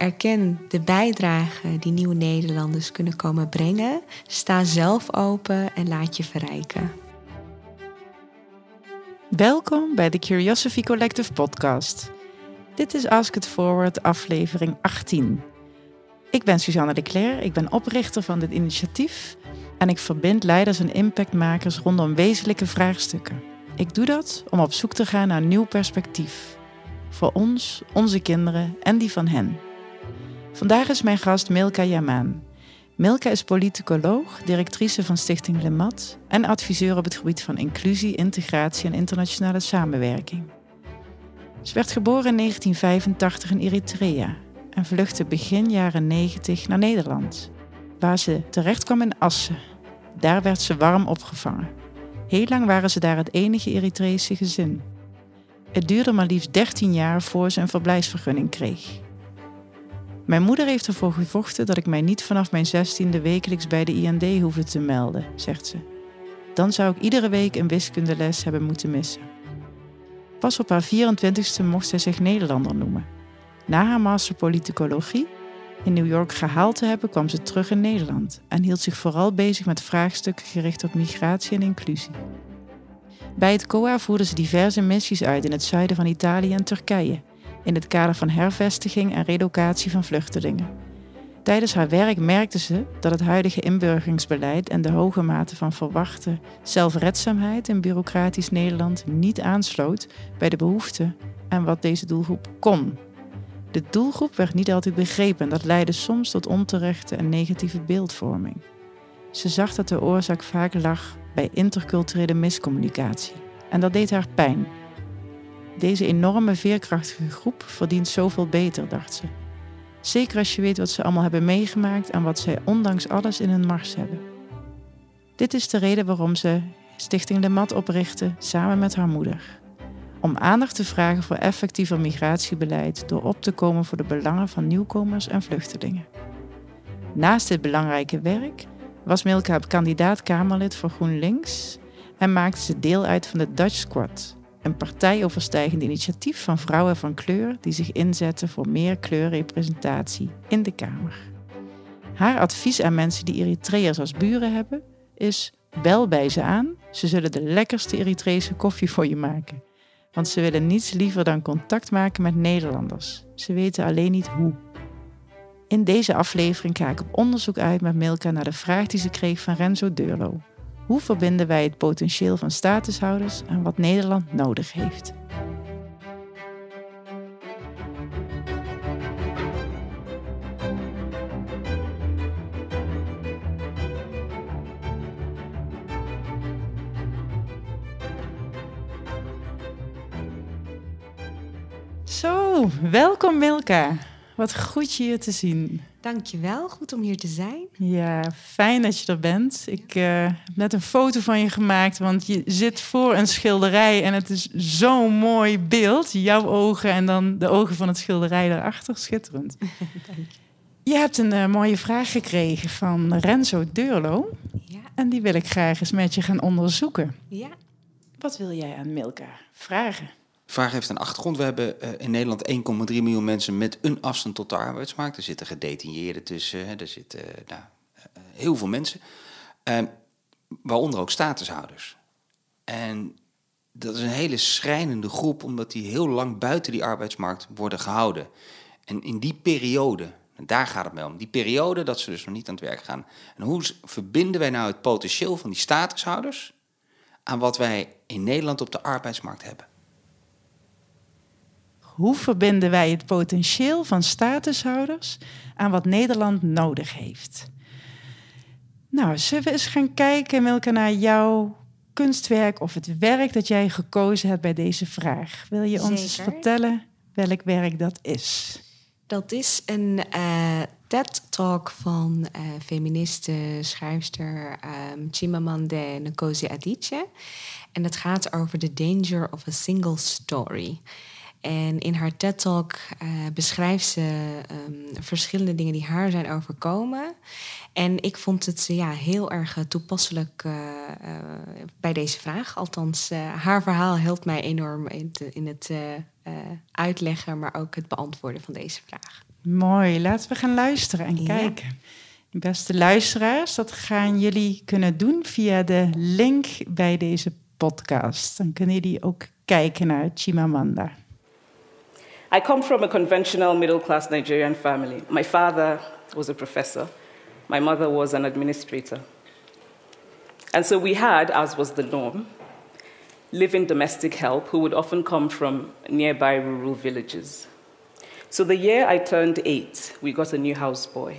erken de bijdrage die nieuwe Nederlanders kunnen komen brengen. Sta zelf open en laat je verrijken. Welkom bij de Curiosity Collective podcast. Dit is Ask It Forward aflevering 18. Ik ben Suzanne de Cler, ik ben oprichter van dit initiatief en ik verbind leiders en impactmakers rondom wezenlijke vraagstukken. Ik doe dat om op zoek te gaan naar een nieuw perspectief. Voor ons, onze kinderen en die van hen. Vandaag is mijn gast Milka Yamaan. Milka is politicoloog, directrice van Stichting Lemat en adviseur op het gebied van inclusie, integratie en internationale samenwerking. Ze werd geboren in 1985 in Eritrea en vluchtte begin jaren 90 naar Nederland, waar ze terecht kwam in Assen. Daar werd ze warm opgevangen. Heel lang waren ze daar het enige Eritrese gezin. Het duurde maar liefst 13 jaar voor ze een verblijfsvergunning kreeg. Mijn moeder heeft ervoor gevochten dat ik mij niet vanaf mijn zestiende wekelijks bij de IND hoefde te melden, zegt ze. Dan zou ik iedere week een wiskundeles hebben moeten missen. Pas op haar 24ste mocht zij zich Nederlander noemen. Na haar master politicologie in New York gehaald te hebben, kwam ze terug in Nederland en hield zich vooral bezig met vraagstukken gericht op migratie en inclusie. Bij het COA voerde ze diverse missies uit in het zuiden van Italië en Turkije, in het kader van hervestiging en relocatie van vluchtelingen. Tijdens haar werk merkte ze dat het huidige inburgeringsbeleid en de hoge mate van verwachte zelfredzaamheid in bureaucratisch Nederland niet aansloot bij de behoeften en wat deze doelgroep kon. De doelgroep werd niet altijd begrepen en dat leidde soms tot onterechte en negatieve beeldvorming. Ze zag dat de oorzaak vaak lag bij interculturele miscommunicatie en dat deed haar pijn. Deze enorme veerkrachtige groep verdient zoveel beter, dacht ze. Zeker als je weet wat ze allemaal hebben meegemaakt en wat zij ondanks alles in hun mars hebben. Dit is de reden waarom ze Stichting De Mat oprichtte samen met haar moeder. Om aandacht te vragen voor effectiever migratiebeleid door op te komen voor de belangen van nieuwkomers en vluchtelingen. Naast dit belangrijke werk was Milka kandidaat Kamerlid voor GroenLinks en maakte ze deel uit van de Dutch Squad, een partijoverstijgend initiatief van vrouwen van kleur die zich inzetten voor meer kleurrepresentatie in de Kamer. Haar advies aan mensen die Eritreërs als buren hebben is: bel bij ze aan, ze zullen de lekkerste Eritrese koffie voor je maken. Want ze willen niets liever dan contact maken met Nederlanders. Ze weten alleen niet hoe. In deze aflevering ga ik op onderzoek uit met Milka naar de vraag die ze kreeg van Renzo Deurlo. Hoe verbinden wij het potentieel van statushouders aan wat Nederland nodig heeft? Zo, welkom Milka. Wat goed je hier te zien. Dankjewel, goed om hier te zijn. Ja, fijn dat je er bent. Ik uh, heb net een foto van je gemaakt, want je zit voor een schilderij en het is zo'n mooi beeld. Jouw ogen en dan de ogen van het schilderij daarachter. Schitterend. Dank je. Hebt een uh, mooie vraag gekregen van Renzo Deurlo. Ja. En die wil ik graag eens met je gaan onderzoeken. Ja. Wat wil jij aan Milka vragen? Vraag heeft een achtergrond. We hebben uh, in Nederland 1,3 miljoen mensen met een afstand tot de arbeidsmarkt. Er zitten gedetineerden tussen, er zitten uh, nou, uh, heel veel mensen. Ehm, waaronder ook statushouders. En dat is een hele schrijnende groep, omdat die heel lang buiten die arbeidsmarkt worden gehouden. En in die periode, en daar gaat het mee om, die periode dat ze dus nog niet aan het werk gaan. En hoe verbinden wij nou het potentieel van die statushouders aan wat wij in Nederland op de arbeidsmarkt hebben? Hoe verbinden wij het potentieel van statushouders aan wat Nederland nodig heeft? Nou, zullen we eens gaan kijken, Milka, naar jouw kunstwerk of het werk dat jij gekozen hebt bij deze vraag. Wil je ons eens vertellen welk werk dat is? Dat is een uh, TED-talk van uh, feministe schrijfster um, Chimamanda Ngozi Adichie. En het gaat over the danger of a single story. En in haar TED-talk uh, beschrijft ze um, verschillende dingen die haar zijn overkomen. En ik vond het ja, heel erg toepasselijk uh, uh, bij deze vraag. Althans, haar verhaal helpt mij enorm in, te, in het uitleggen, maar ook het beantwoorden van deze vraag. Mooi, laten we gaan luisteren en kijken. Beste luisteraars, dat gaan jullie kunnen doen via de link bij deze podcast. Dan kunnen jullie ook kijken naar Chimamanda. I come from a conventional middle class Nigerian family. My father was a professor, my mother was an administrator. And so we had, as was the norm, living domestic help who would often come from nearby rural villages. So the year I turned eight, we got a new houseboy.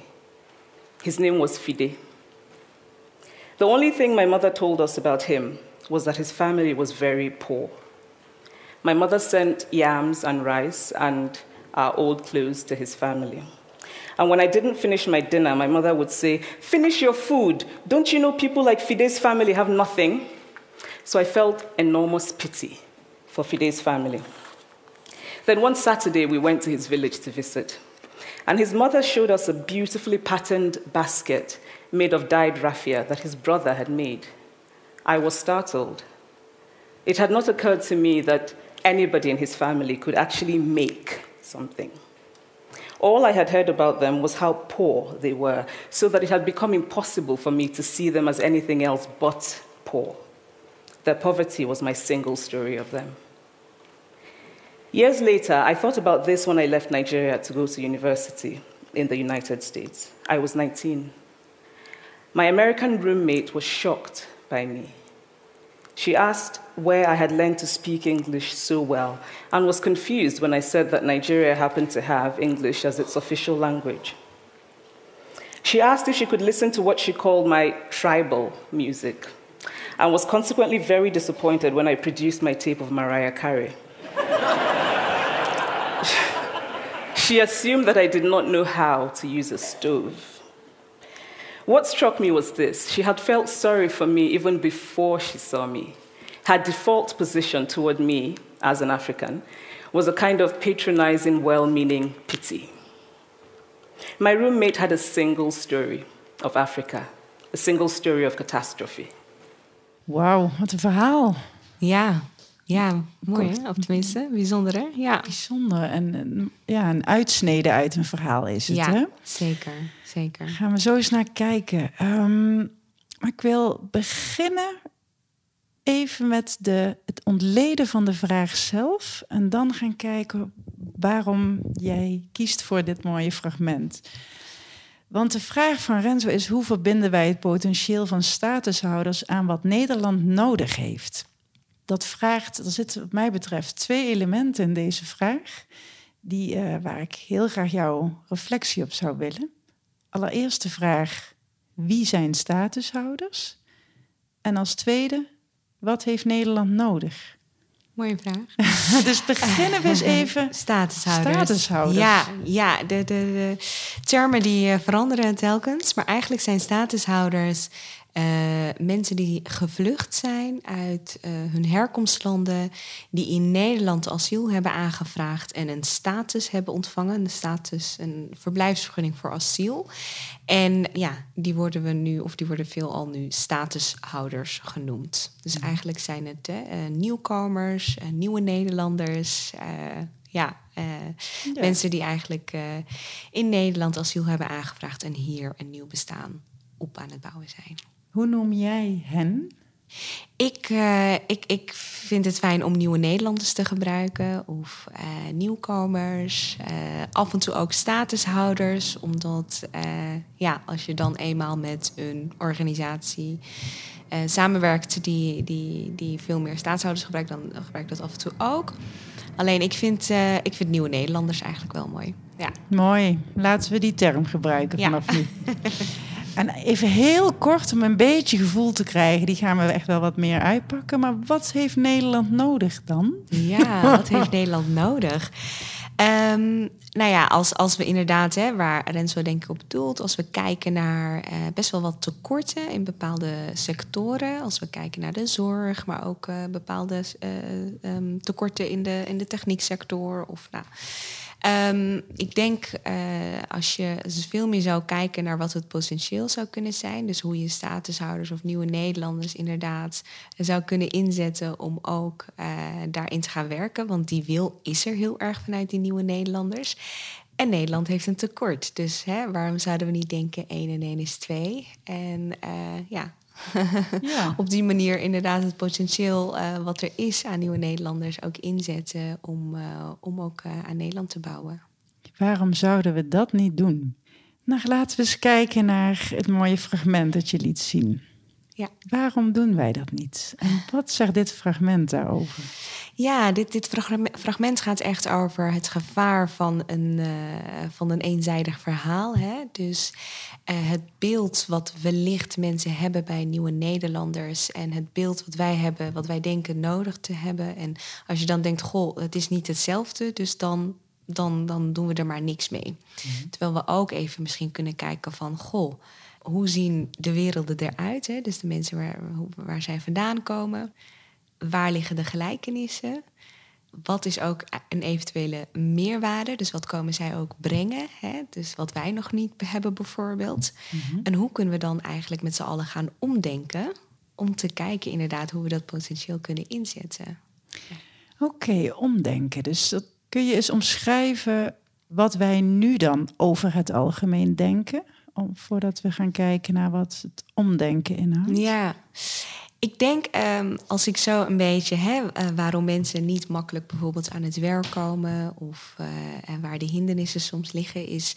His name was Fide. The only thing my mother told us about him was that his family was very poor. My mother sent yams and rice and our old clothes to his family. And when I didn't finish my dinner, my mother would say, Finish your food. Don't you know people like Fide's family have nothing? So I felt enormous pity for Fide's family. Then one Saturday, we went to his village to visit. And his mother showed us a beautifully patterned basket made of dyed raffia that his brother had made. I was startled. It had not occurred to me that anybody in his family could actually make something. All I had heard about them was how poor they were, so that it had become impossible for me to see them as anything else but poor. Their poverty was my single story of them. Years later, I thought about this when I left Nigeria to go to university in the United States. I was 19. My American roommate was shocked by me. She asked where I had learned to speak English so well and was confused when I said that Nigeria happened to have English as its official language. She asked if she could listen to what she called my tribal music and was consequently very disappointed when I produced my tape of Mariah Carey. she assumed that I did not know how to use a stove. What struck me was this she had felt sorry for me even before she saw me. Her default position toward me as an African was a kind of patronizing, well meaning pity. My roommate had a single story of Africa, a single story of catastrophe. Wauw, wat een verhaal. Ja, ja mooi hè? Of tenminste, bijzonder hè? Ja. Bijzonder. En ja, een uitsnede uit een verhaal is het ja, hè? zeker, zeker. Gaan we zo eens naar kijken. Um, maar ik wil beginnen even met de, het ontleden van de vraag zelf. En dan gaan kijken waarom jij kiest voor dit mooie fragment. Want de vraag van Renzo is: hoe verbinden wij het potentieel van statushouders aan wat Nederland nodig heeft? Dat vraagt, er zitten wat mij betreft twee elementen in deze vraag, die, uh, waar ik heel graag jouw reflectie op zou willen. Allereerst de vraag: wie zijn statushouders? En als tweede, wat heeft Nederland nodig? Mooie vraag. dus beginnen we eens even. Statushouders. Statushouders. Ja, ja de, de, de termen die veranderen telkens. Maar eigenlijk zijn statushouders uh, mensen die gevlucht zijn uit uh, hun herkomstlanden, die in Nederland asiel hebben aangevraagd en een status hebben ontvangen, een status, een verblijfsvergunning voor asiel. En ja, die worden we nu, of die worden veelal nu statushouders genoemd. Dus mm. eigenlijk zijn het uh, nieuwkomers, nieuwe Nederlanders. ja, uh, ja, mensen die eigenlijk uh, in Nederland asiel hebben aangevraagd en hier een nieuw bestaan op aan het bouwen zijn. Hoe noem jij hen? Ik, uh, ik, ik vind het fijn om nieuwe Nederlanders te gebruiken of uh, nieuwkomers. Uh, af en toe ook statushouders, omdat ja, als je dan eenmaal met een organisatie samenwerkt die, die, die veel meer staatshouders gebruikt, dan gebruik ik dat af en toe ook. Alleen ik vind, ik vind nieuwe Nederlanders eigenlijk wel mooi. Ja. Mooi. Laten we die term gebruiken vanaf ja. nu. En even heel kort om een beetje gevoel te krijgen, die gaan we echt wel wat meer uitpakken. Maar wat heeft Nederland nodig dan? Ja, wat heeft Nederland nodig? Um, nou ja, als, als we inderdaad, hè, waar Renzo denk ik op doelt, als we kijken naar uh, best wel wat tekorten in bepaalde sectoren, als we kijken naar de zorg, maar ook uh, bepaalde uh, um, tekorten in de, in de technieksector of nou, Ehm, ik denk uh, als je veel meer zou kijken naar wat het potentieel zou kunnen zijn, dus hoe je statushouders of nieuwe Nederlanders inderdaad zou kunnen inzetten om ook uh, daarin te gaan werken, want die wil is er heel erg vanuit die nieuwe Nederlanders. En Nederland heeft een tekort. Dus hè, waarom zouden we niet denken 1 en 1 is 2? En ja, ja. op die manier inderdaad het potentieel uh, wat er is aan nieuwe Nederlanders ook inzetten om, uh, om ook aan Nederland te bouwen. Waarom zouden we dat niet doen? Nou, laten we eens kijken naar het mooie fragment dat je liet zien. Ja. Waarom doen wij dat niet? En wat zegt dit fragment daarover? Ja, dit, dit fragment gaat echt over het gevaar van een, uh, van een eenzijdig verhaal. Hè? Dus uh, het beeld wat wellicht mensen hebben bij nieuwe Nederlanders en het beeld wat wij hebben, wat wij denken nodig te hebben. En als je dan denkt, goh, het is niet hetzelfde, dus dan, dan, dan doen we er maar niks mee. Mhm. Terwijl we ook even misschien kunnen kijken van, goh hoe zien de werelden eruit? Hè? Dus de mensen waar, waar zij vandaan komen. Waar liggen de gelijkenissen? Wat is ook een eventuele meerwaarde? Dus wat komen zij ook brengen? Hè? Dus wat wij nog niet hebben bijvoorbeeld. Mhm. En hoe kunnen we dan eigenlijk met z'n allen gaan omdenken... om te kijken inderdaad hoe we dat potentieel kunnen inzetten? Oké, omdenken. Dus dat kun je eens omschrijven wat wij nu dan over het algemeen denken? Om, voordat we gaan kijken naar wat het omdenken inhoudt? Ja, ik denk um, als ik zo een beetje hè, uh, waarom mensen niet makkelijk bijvoorbeeld aan het werk komen of en waar de hindernissen soms liggen, is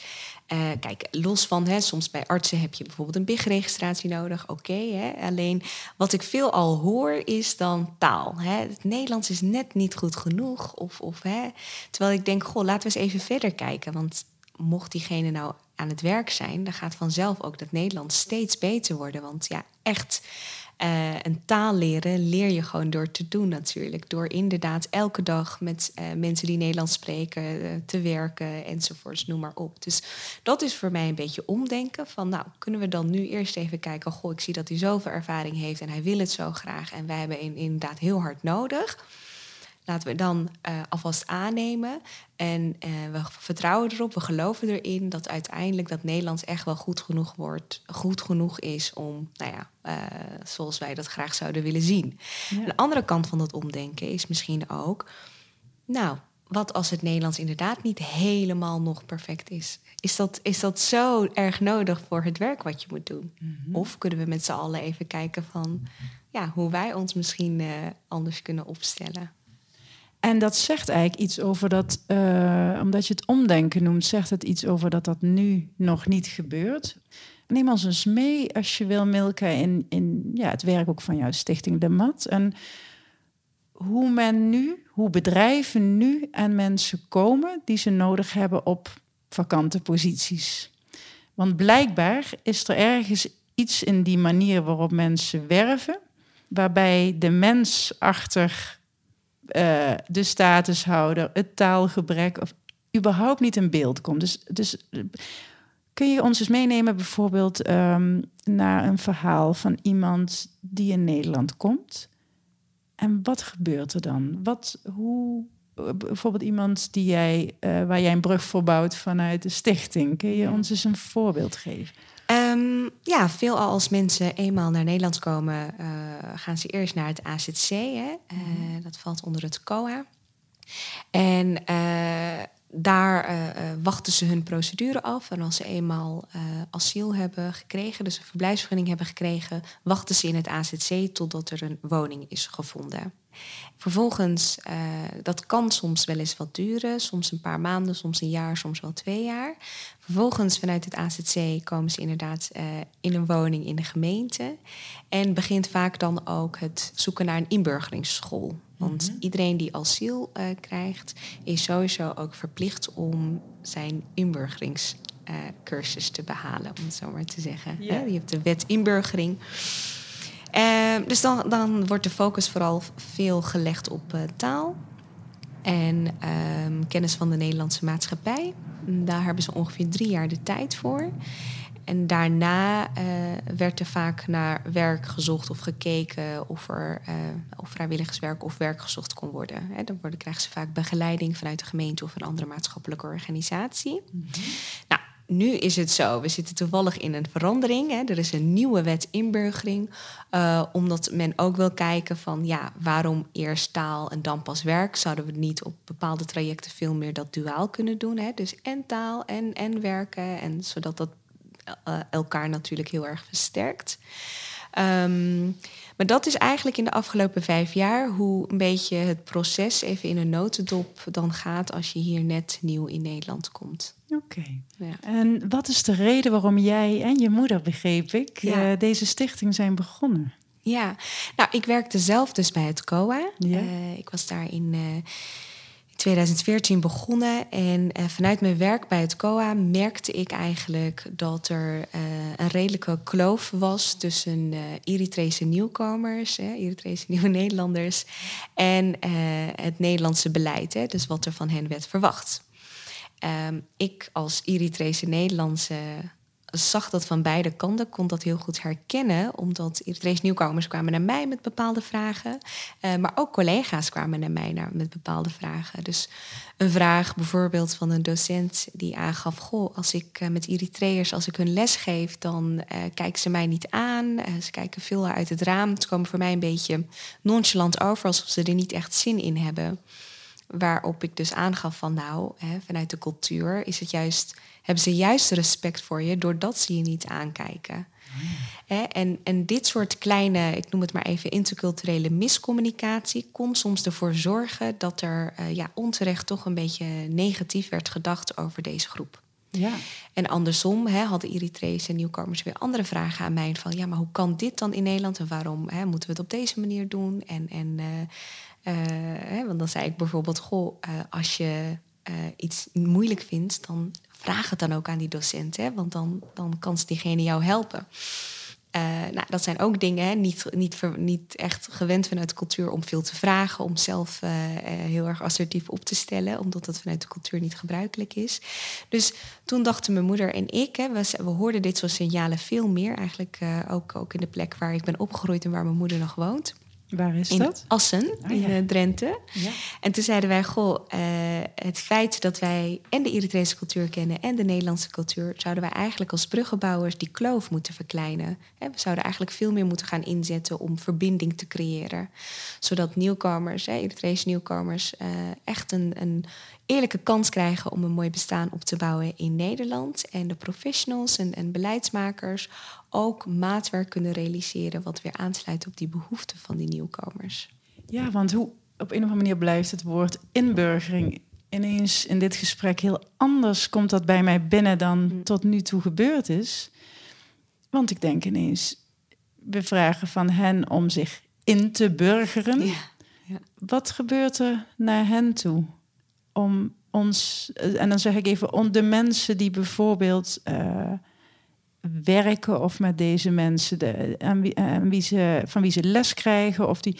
uh, kijk, los van hè, soms bij artsen heb je bijvoorbeeld een BIG-registratie nodig, oké. Alleen wat ik veel al hoor is dan taal. Hè. Het Nederlands is net niet goed genoeg. Of, of, hè, terwijl ik denk, goh, laten we eens even verder kijken. Want mocht diegene nou aan het werk zijn, dan gaat vanzelf ook dat Nederlands steeds beter worden. Want ja, echt uh, een taal leren leer je gewoon door te doen natuurlijk. Door inderdaad elke dag met uh, mensen die Nederlands spreken uh, te werken enzovoorts, noem maar op. Dus dat is voor mij een beetje omdenken van nou, kunnen we dan nu eerst even kijken, goh, ik zie dat hij zoveel ervaring heeft en hij wil het zo graag en wij hebben in, inderdaad heel hard nodig. Laten we dan uh, alvast aannemen. En uh, we vertrouwen erop, we geloven erin dat uiteindelijk dat Nederlands echt wel goed genoeg wordt, goed genoeg is om, nou ja, uh, zoals wij dat graag zouden willen zien. Ja. De andere kant van dat omdenken is misschien ook, nou, wat als het Nederlands inderdaad niet helemaal nog perfect is? Is dat, is dat zo erg nodig voor het werk wat je moet doen? Mm -hmm. Of kunnen we met z'n allen even kijken van ja, hoe wij ons misschien anders kunnen opstellen? En dat zegt eigenlijk iets over dat, uh, omdat je het omdenken noemt, zegt het iets over dat dat nu nog niet gebeurt. Neem ons eens mee, als je wil, Milka, in, in ja, het werk ook van jouw stichting De Mat. En hoe men nu, hoe bedrijven nu aan mensen komen die ze nodig hebben op vakante posities. Want blijkbaar is er ergens iets in die manier waarop mensen werven, waarbij de mens achter uh, de statushouder, het taalgebrek of überhaupt niet in beeld komt. Dus, dus kun je ons eens meenemen bijvoorbeeld um, naar een verhaal van iemand die in Nederland komt? En wat gebeurt er dan? Wat, hoe, bijvoorbeeld iemand die jij, uh, waar jij een brug voor bouwt vanuit de stichting. Kun je ons eens een voorbeeld geven? Um, ja, veelal als mensen eenmaal naar Nederland komen, uh, gaan ze eerst naar het AZC. Hè? Uh, dat valt onder het COA. En uh, daar wachten ze hun procedure af. En als ze eenmaal asiel hebben gekregen, dus een verblijfsvergunning hebben gekregen, wachten ze in het AZC totdat er een woning is gevonden. Vervolgens, uh, dat kan soms wel eens wat duren, soms een paar maanden, soms een jaar, soms wel twee jaar. Vervolgens vanuit het AZC komen ze inderdaad uh, in een woning in de gemeente. En begint vaak dan ook het zoeken naar een inburgeringsschool. Want mm -hmm. iedereen die asiel uh, krijgt, is sowieso ook verplicht om zijn inburgeringscursus te behalen, om het zo maar te zeggen. Yeah. Je hebt de wet inburgering. Uh, dus dan, dan wordt de focus vooral veel gelegd op uh, taal en uh, kennis van de Nederlandse maatschappij. Daar hebben ze ongeveer drie jaar de tijd voor. en daarna uh, werd er vaak naar werk gezocht of gekeken of er uh, of vrijwilligerswerk of werk gezocht kon worden. Dan worden, krijgen ze vaak begeleiding vanuit de gemeente of een andere maatschappelijke organisatie. Mm -hmm. Nou, nu is het zo, we zitten toevallig in een verandering. Hè. Er is een nieuwe wet inburgering. Uh, omdat men ook wil kijken van ja, waarom eerst taal en dan pas werk? Zouden we niet op bepaalde trajecten veel meer dat duaal kunnen doen? Hè? Dus en taal en, en werken. En zodat dat uh, elkaar natuurlijk heel erg versterkt. Um, maar dat is eigenlijk in de afgelopen vijf jaar hoe een beetje het proces even in een notendop dan gaat als je hier net nieuw in Nederland komt. Oké. Ja. En wat is de reden waarom jij en je moeder, begreep ik, ja. uh, deze stichting zijn begonnen? Ja, nou, ik werkte zelf dus bij het COA. Ja. Uh, ik was daar in. Uh, 2014 begonnen en vanuit mijn werk bij het COA merkte ik eigenlijk dat er een redelijke kloof was tussen Eritrese nieuwkomers, Eritrese nieuwe Nederlanders, en het Nederlandse beleid, hè, dus wat er van hen werd verwacht. Um, ik als Eritrese Nederlandse zag dat van beide kanten, kon dat heel goed herkennen, omdat Eritrese nieuwkomers kwamen naar mij met bepaalde vragen, uh, maar ook collega's kwamen naar mij met bepaalde vragen. Dus een vraag bijvoorbeeld van een docent die aangaf, goh, als ik uh, met Eritreërs, als ik hun les geef, dan uh, kijken ze mij niet aan, ze kijken veel uit het raam, het komen voor mij een beetje nonchalant over, alsof ze er niet echt zin in hebben. Waarop ik dus aangaf van nou, hè, vanuit de cultuur is het juist, hebben ze juist respect voor je doordat ze je niet aankijken. Hè, en, en dit soort kleine, ik noem het maar even interculturele miscommunicatie, kon soms ervoor zorgen dat er uh, ja, onterecht toch een beetje negatief werd gedacht over deze groep. Ja. En andersom hè, hadden Eritrese nieuwkomers weer andere vragen aan mij. Van ja, maar hoe kan dit dan in Nederland en waarom hè, moeten we het op deze manier doen? En, en uh, hè, want dan zei ik bijvoorbeeld: Goh, uh, als je iets moeilijk vindt, dan vraag het dan ook aan die docent. Hè, want dan, dan kan diegene jou helpen. Nou, dat zijn ook dingen, hè, niet, niet, niet echt gewend vanuit de cultuur om veel te vragen, om zelf heel erg assertief op te stellen, omdat dat vanuit de cultuur niet gebruikelijk is. Dus toen dachten mijn moeder en ik, hè, we, we hoorden dit soort signalen veel meer, eigenlijk ook, ook in de plek waar ik ben opgegroeid en waar mijn moeder nog woont. Waar is in dat? Assen, oh, in ja. Drenthe. Ja. En toen zeiden wij, goh, uh, het feit dat wij en de Eritrese cultuur kennen en de Nederlandse cultuur, zouden wij eigenlijk als bruggenbouwers die kloof moeten verkleinen. we zouden eigenlijk veel meer moeten gaan inzetten om verbinding te creëren. Zodat nieuwkomers, Eritrese nieuwkomers, uh, echt een, een eerlijke kans krijgen om een mooi bestaan op te bouwen in Nederland. En de professionals en, en beleidsmakers ook maatwerk kunnen realiseren wat weer aansluit op die behoeften van die nieuwkomers. Ja, want hoe op een of andere manier blijft het woord inburgering ineens in dit gesprek heel anders komt dat bij mij binnen dan mm. tot nu toe gebeurd is. Want ik denk ineens, we vragen van hen om zich in te burgeren. Ja, ja. Wat gebeurt er naar hen toe? Om ons, en dan zeg ik even, om de mensen die bijvoorbeeld uh, werken of met deze mensen, de, aan wie, aan wie ze, van wie ze les krijgen. Of die,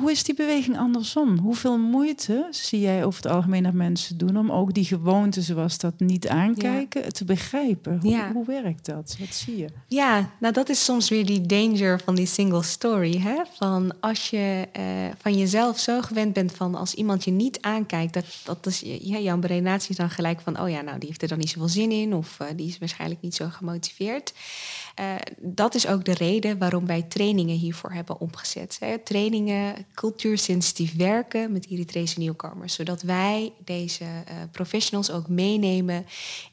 hoe is die beweging andersom? Hoeveel moeite zie jij over het algemeen dat mensen doen om ook die gewoonten zoals dat niet aankijken ja. te begrijpen? Hoe, ja. hoe werkt dat? Wat zie je? Ja, nou dat is soms weer die danger van die single story. Hè? Van als je uh, van jezelf zo gewend bent van als iemand je niet aankijkt, dat, dat is, ja, jouw redenatie is dan gelijk van, oh ja, nou die heeft er dan niet zoveel zin in of uh, die is waarschijnlijk niet zo gemotiveerd. Uh, dat is ook de reden waarom wij trainingen hiervoor hebben opgezet. Hè. Trainingen cultuursensitief werken met Eritrese nieuwkomers. Zodat wij deze uh, professionals ook meenemen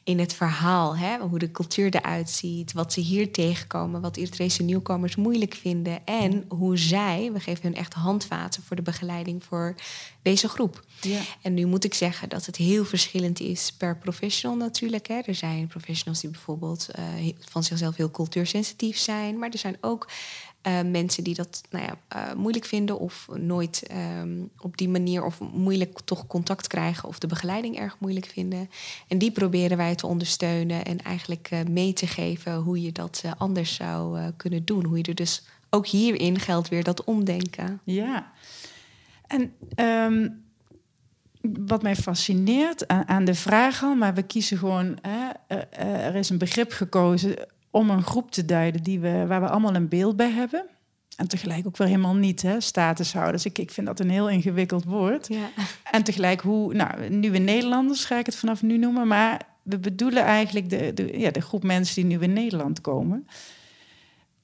in het verhaal. Hè, hoe de cultuur eruit ziet, wat ze hier tegenkomen, wat Eritrese nieuwkomers moeilijk vinden. En hoe zij, we geven hun echt handvaten voor de begeleiding voor deze groep. Ja. En nu moet ik zeggen dat het heel verschillend is per professional natuurlijk. Hè. Er zijn professionals die bijvoorbeeld uh, van zichzelf heel cultuursensitief zijn. Maar er zijn ook uh, mensen die dat nou ja, uh, moeilijk vinden of nooit um, op die manier of moeilijk toch contact krijgen of de begeleiding erg moeilijk vinden. En die proberen wij te ondersteunen en eigenlijk uh, mee te geven hoe je dat anders zou kunnen doen. Hoe je er dus ook hierin geldt weer dat omdenken. Ja, en um, wat mij fascineert aan, aan, de vraag al, maar we kiezen gewoon, hè, er is een begrip gekozen om een groep te duiden die we, waar we allemaal een beeld bij hebben. En tegelijk ook weer helemaal niet, hè, statushouders. Ik, ik vind dat een heel ingewikkeld woord. Ja. En tegelijk hoe, nou, nieuwe Nederlanders ga ik het vanaf nu noemen, maar we bedoelen eigenlijk de, de, ja, de groep mensen die nu in Nederland komen.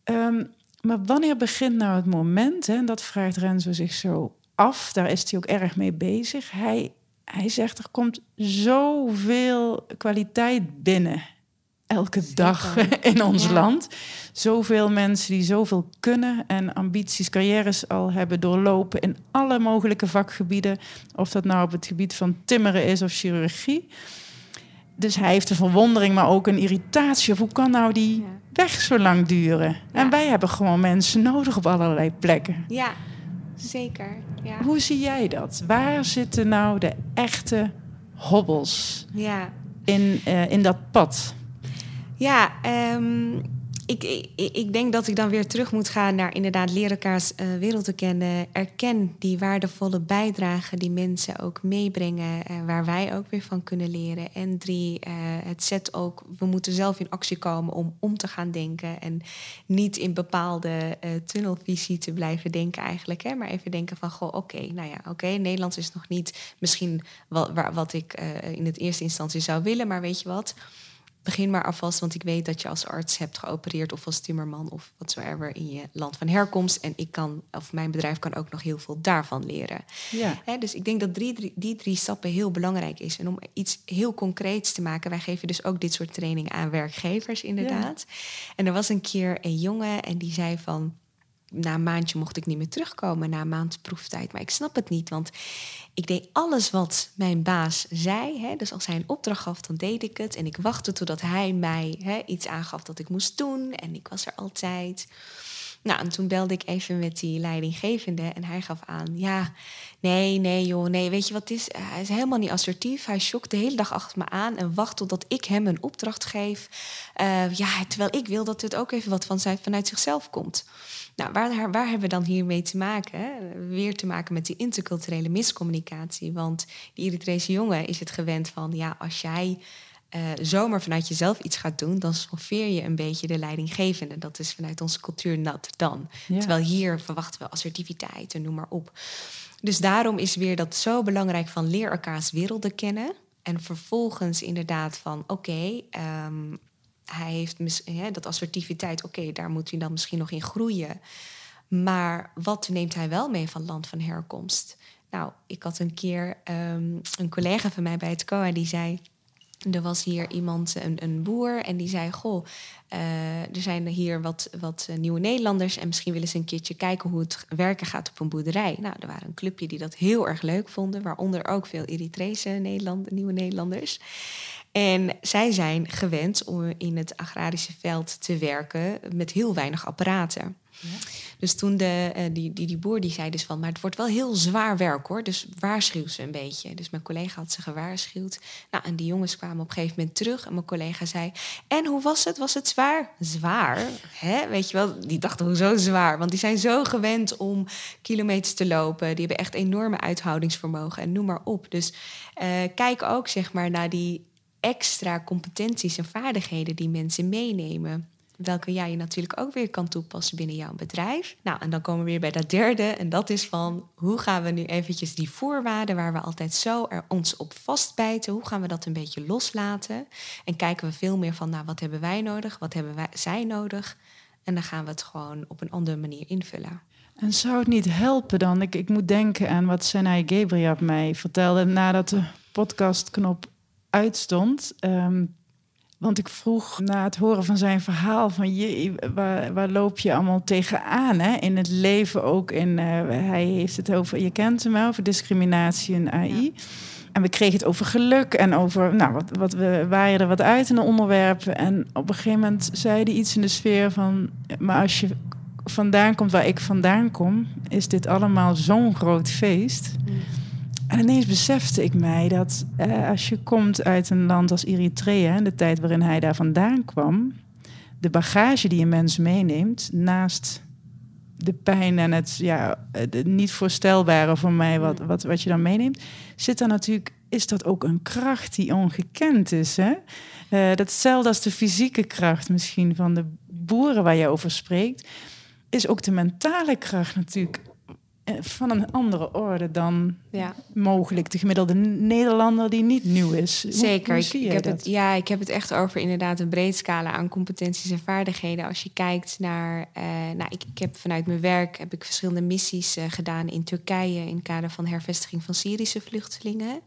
Ehm, maar wanneer begint nou het moment, hè, en dat vraagt Renzo zich zo af, daar is hij ook erg mee bezig. Hij, hij zegt, er komt zoveel kwaliteit binnen elke dag in ons Ja. land. Zoveel mensen die zoveel kunnen en ambities, carrières al hebben doorlopen in alle mogelijke vakgebieden. Of dat nou op het gebied van timmeren is of chirurgie. Dus hij heeft een verwondering, maar ook een irritatie. Of hoe kan nou die Ja. weg zo lang duren? En wij hebben gewoon mensen nodig op allerlei plekken. ja, zeker. Ja. Hoe zie jij dat? Waar zitten nou de echte hobbels ja. in, eh, in dat pad? Ja, ehm, ik, ik, ik denk dat ik dan weer terug moet gaan naar inderdaad leren elkaars eh, wereld te kennen. Erken die waardevolle bijdrage die mensen ook meebrengen, eh, waar wij ook weer van kunnen leren. En drie, eh, het zet ook, we moeten zelf in actie komen om om te gaan denken. En niet in bepaalde tunnelvisie te blijven denken eigenlijk. Hè? Maar even denken van, goh, oké, nou ja, oké, Nederlands is nog niet misschien wat, wat ik in het eerste instantie zou willen. Maar weet je wat? Begin maar alvast, want ik weet dat je als arts hebt geopereerd of als timmerman of watsoever in je land van herkomst. En ik kan, of mijn bedrijf kan ook nog heel veel daarvan leren. Ja. Dus ik denk dat drie, drie- die drie stappen heel belangrijk is. En om iets heel concreets te maken, wij geven dus ook dit soort trainingen aan werkgevers, inderdaad. En er was een keer een jongen en die zei van. Na een maandje mocht ik niet meer terugkomen, na een maand proeftijd. Maar ik snap het niet, want ik deed alles wat mijn baas zei. Hè. Dus als hij een opdracht gaf, dan deed ik het. En ik wachtte totdat hij mij hè, iets aangaf dat ik moest doen. En ik was er altijd. Nou, en toen belde ik even met die leidinggevende en hij gaf aan: Ja, nee, nee, joh, nee, weet je wat het is? Hij is helemaal niet assertief. Hij schokt de hele dag achter me aan en wacht totdat ik hem een opdracht geef. Eh, ja, terwijl ik wil dat het ook even wat van zijn, vanuit zichzelf komt. Nou, waar, waar hebben we dan hiermee te maken? Weer te maken met die interculturele miscommunicatie. Want die Eritrese jongen is het gewend van: ja, als jij eh, zomaar vanuit jezelf iets gaat doen, dan schoffeer je een beetje de leidinggevende. Dat is vanuit onze cultuur nat dan. Ja. Terwijl hier verwachten we assertiviteit en noem maar op. Dus daarom is weer dat zo belangrijk van leer elkaars werelden kennen. En vervolgens inderdaad van oké, ehm, hij heeft hè, dat assertiviteit, oké, daar moet hij dan misschien nog in groeien. Maar wat neemt hij wel mee van land van herkomst? Nou, ik had een keer ehm, een collega van mij bij het COA die zei. Er was hier iemand, een, een boer, en die zei: Goh, eh, er zijn hier wat, wat nieuwe Nederlanders. En misschien willen ze een keertje kijken hoe het werken gaat op een boerderij. Nou, er waren een clubje die dat heel erg leuk vonden, waaronder ook veel Eritrese Nederland, nieuwe Nederlanders. En zij zijn gewend om in het agrarische veld te werken met heel weinig apparaten. Dus toen de, eh, die, die, die boer die zei dus van, maar het wordt wel heel zwaar werk hoor. Dus waarschuw ze een beetje. Dus mijn collega had ze gewaarschuwd. Nou, en die jongens kwamen op een gegeven moment terug. En mijn collega zei, en hoe was het? Was het zwaar? Zwaar? Hè? Weet je wel, die dachten, hoezo zwaar? Want die zijn zo gewend om kilometers te lopen. Die hebben echt enorme uithoudingsvermogen en noem maar op. Dus eh, kijk ook zeg maar naar die extra competenties en vaardigheden die mensen meenemen. Welke jij je natuurlijk ook weer kan toepassen binnen jouw bedrijf. Nou, en dan komen we weer bij dat derde. En dat is van hoe gaan we nu eventjes die voorwaarden waar we altijd zo er ons op vastbijten. Hoe gaan we dat een beetje loslaten? En kijken we veel meer van, nou, wat hebben wij nodig? Wat hebben wij, zij nodig? En dan gaan we het gewoon op een andere manier invullen. En zou het niet helpen dan? Ik, ik moet denken aan wat Senai Gabriel mij vertelde nadat de podcastknop uitstond. Ehm, want ik vroeg na het horen van zijn verhaal van je, waar, waar loop je allemaal tegenaan hè? in het leven ook. In, eh, hij heeft het over, je kent hem wel, over discriminatie en AI. En we kregen het over geluk en over, nou, wat, wat we waaien er wat uit in de onderwerpen. En op een gegeven moment zei hij iets in de sfeer van, maar als je vandaan komt waar ik vandaan kom, is dit allemaal zo'n groot feest. En ineens besefte ik mij dat eh, als je komt uit een land als Eritrea, in de tijd waarin hij daar vandaan kwam, de bagage die een mens meeneemt, naast de pijn en het ja, het niet voorstelbare voor mij, wat, wat, wat je dan meeneemt, zit er natuurlijk is dat ook een kracht die ongekend is. Hè? Uh, datzelfde als de fysieke kracht misschien van de boeren waar je over spreekt, is ook de mentale kracht natuurlijk van een andere orde dan ja. mogelijk de gemiddelde Nederlander die niet nieuw is. Zeker. Hoe, ik, heb het, ja, ik heb het echt over inderdaad een breed scala aan competenties en vaardigheden. Als je kijkt naar, uh, nou, ik, ik, heb vanuit mijn werk heb ik verschillende missies uh, gedaan in Turkije in het kader van hervestiging van Syrische vluchtelingen.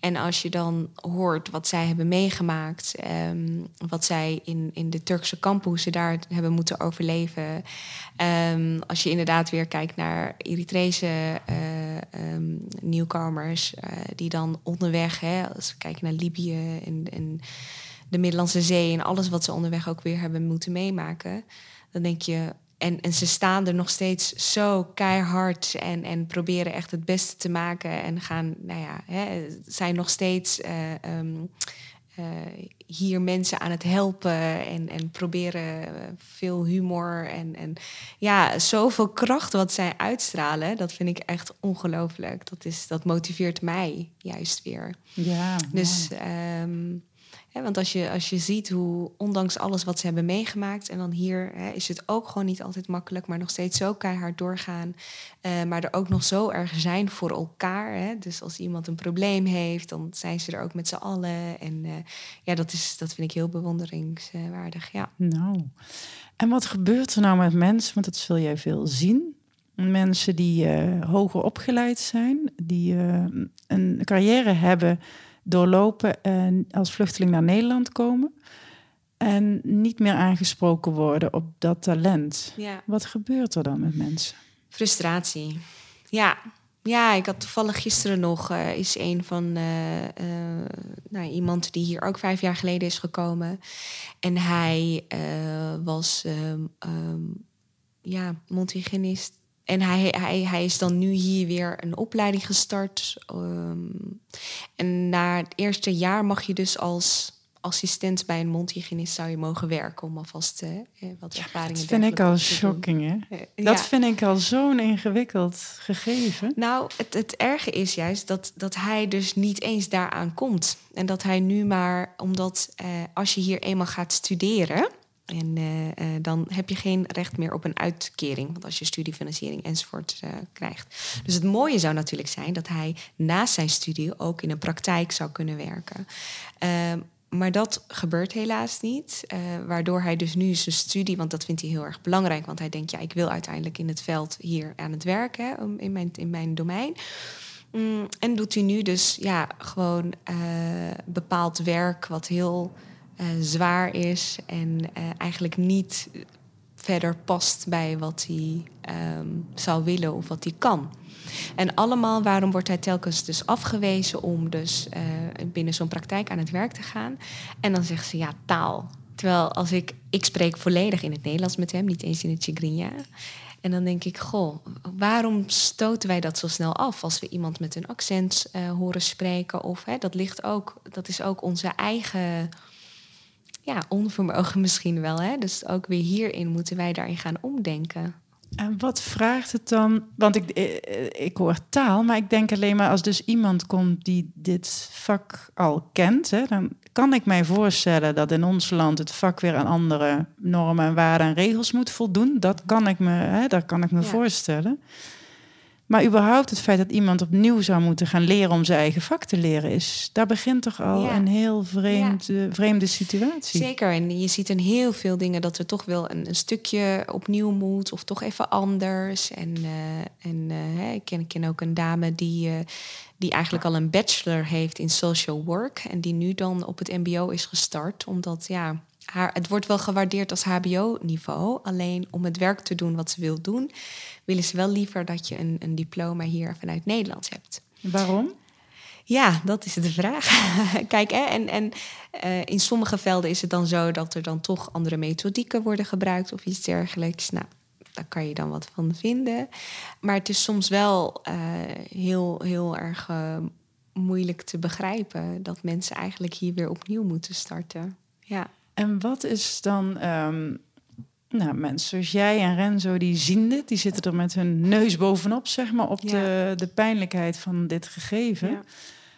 En als je dan hoort wat zij hebben meegemaakt, um, wat zij in, in de Turkse kampen, daar hebben moeten overleven. Um, als je inderdaad weer kijkt naar Eritrese uh, um, nieuwkomers, uh, die dan onderweg, hè, als we kijken naar Libië en, en de Middellandse Zee en alles wat ze onderweg ook weer hebben moeten meemaken, dan denk je, en, en ze staan er nog steeds zo keihard en, en proberen echt het beste te maken. En gaan, nou ja, hè, zijn nog steeds uh, um, uh, hier mensen aan het helpen. En, en proberen veel humor. En, en ja, zoveel kracht wat zij uitstralen. Dat vind ik echt ongelooflijk. Dat, is, dat motiveert mij juist weer. Ja. Dus. Um, want als je, als je ziet hoe, ondanks alles wat ze hebben meegemaakt, en dan hier is het ook gewoon niet altijd makkelijk, maar nog steeds zo keihard doorgaan. Uh, maar er ook nog zo erg zijn voor elkaar. Dus als iemand een probleem heeft, dan zijn ze er ook met z'n allen. En uh, ja, dat, is, dat vind ik heel bewonderingswaardig. Ja. Nou, en wat gebeurt er nou met mensen? Want dat zul jij veel zien. Mensen die uh, hoger opgeleid zijn, die een carrière hebben doorlopen en als vluchteling naar Nederland komen en niet meer aangesproken worden op dat talent. Ja. Wat gebeurt er dan met mensen? Frustratie. Ja, ja, ik had toevallig gisteren nog uh, is een van uh, uh, nou, iemand die hier ook vijf jaar geleden is gekomen. En hij was um, um, ja, en hij, hij, hij is dan nu hier weer een opleiding gestart. Um, en na het eerste jaar mag je dus als assistent bij een mondhygiënist zou je mogen werken om alvast uh, wat ervaringen te Dat vind ik al shocking, hè? Uh, dat vind ik al zo'n ingewikkeld gegeven. Nou, het, het erge is juist dat, dat hij dus niet eens daaraan komt. En dat hij nu maar, omdat als je hier eenmaal gaat studeren en uh, uh, dan heb je geen recht meer op een uitkering, want als je studiefinanciering enzovoort uh, krijgt. Dus het mooie zou natuurlijk zijn dat hij naast zijn studie ook in een praktijk zou kunnen werken. Ehm, maar dat gebeurt helaas niet, waardoor hij dus nu zijn studie, want dat vindt hij heel erg belangrijk, want hij denkt, ja, ik wil uiteindelijk in het veld hier aan het werken, in mijn, in mijn domein. Mm, en doet hij nu dus ja, gewoon bepaald werk wat heel zwaar is en uh, eigenlijk niet verder past bij wat hij um, zou willen of wat hij kan. En allemaal, waarom wordt hij telkens dus afgewezen om dus uh, binnen zo'n praktijk aan het werk te gaan? En dan zegt ze ja, taal. Terwijl als ik, ik spreek volledig in het Nederlands met hem, niet eens in het Chigrinya. En dan denk ik, goh, waarom stoten wij dat zo snel af als we iemand met een accent horen spreken? Of hè, dat ligt ook, dat is ook onze eigen ja, onvermogen misschien wel. Hè? Dus ook weer hierin moeten wij daarin gaan omdenken. En wat vraagt het dan? Want ik, ik, eh, ik, hoor taal, maar ik denk alleen maar als dus iemand komt die dit vak al kent, hè, dan kan ik mij voorstellen dat in ons land het vak weer aan andere normen en waarden en regels moet voldoen. Dat kan ik me, hè, dat kan ik me voorstellen. Maar überhaupt het feit dat iemand opnieuw zou moeten gaan leren om zijn eigen vak te leren, is, daar begint toch al een heel vreemd, ja. vreemde situatie. Zeker, en je ziet in heel veel dingen dat er toch wel een, een stukje opnieuw moet, of toch even anders. En, uh, en uh, ik, ken, ik ken ook een dame die, uh, die eigenlijk al een bachelor heeft in social work, en die nu dan op het MBO is gestart, omdat ja, haar, het wordt wel gewaardeerd als HBO-niveau. Alleen om het werk te doen wat ze wil doen, willen ze wel liever dat je een, een diploma hier vanuit Nederland hebt. Waarom? Ja, dat is de vraag. Kijk, hè, en, en uh, in sommige velden is het dan zo dat er dan toch andere methodieken worden gebruikt of iets dergelijks. Nou, daar kan je dan wat van vinden. Maar het is soms wel uh, heel, heel erg uh, moeilijk te begrijpen dat mensen eigenlijk hier weer opnieuw moeten starten. Ja. En wat is dan um, nou, mensen zoals jij en Renzo, die zien dit, die zitten er met hun neus bovenop, zeg maar, op de, de pijnlijkheid van dit gegeven. Ja.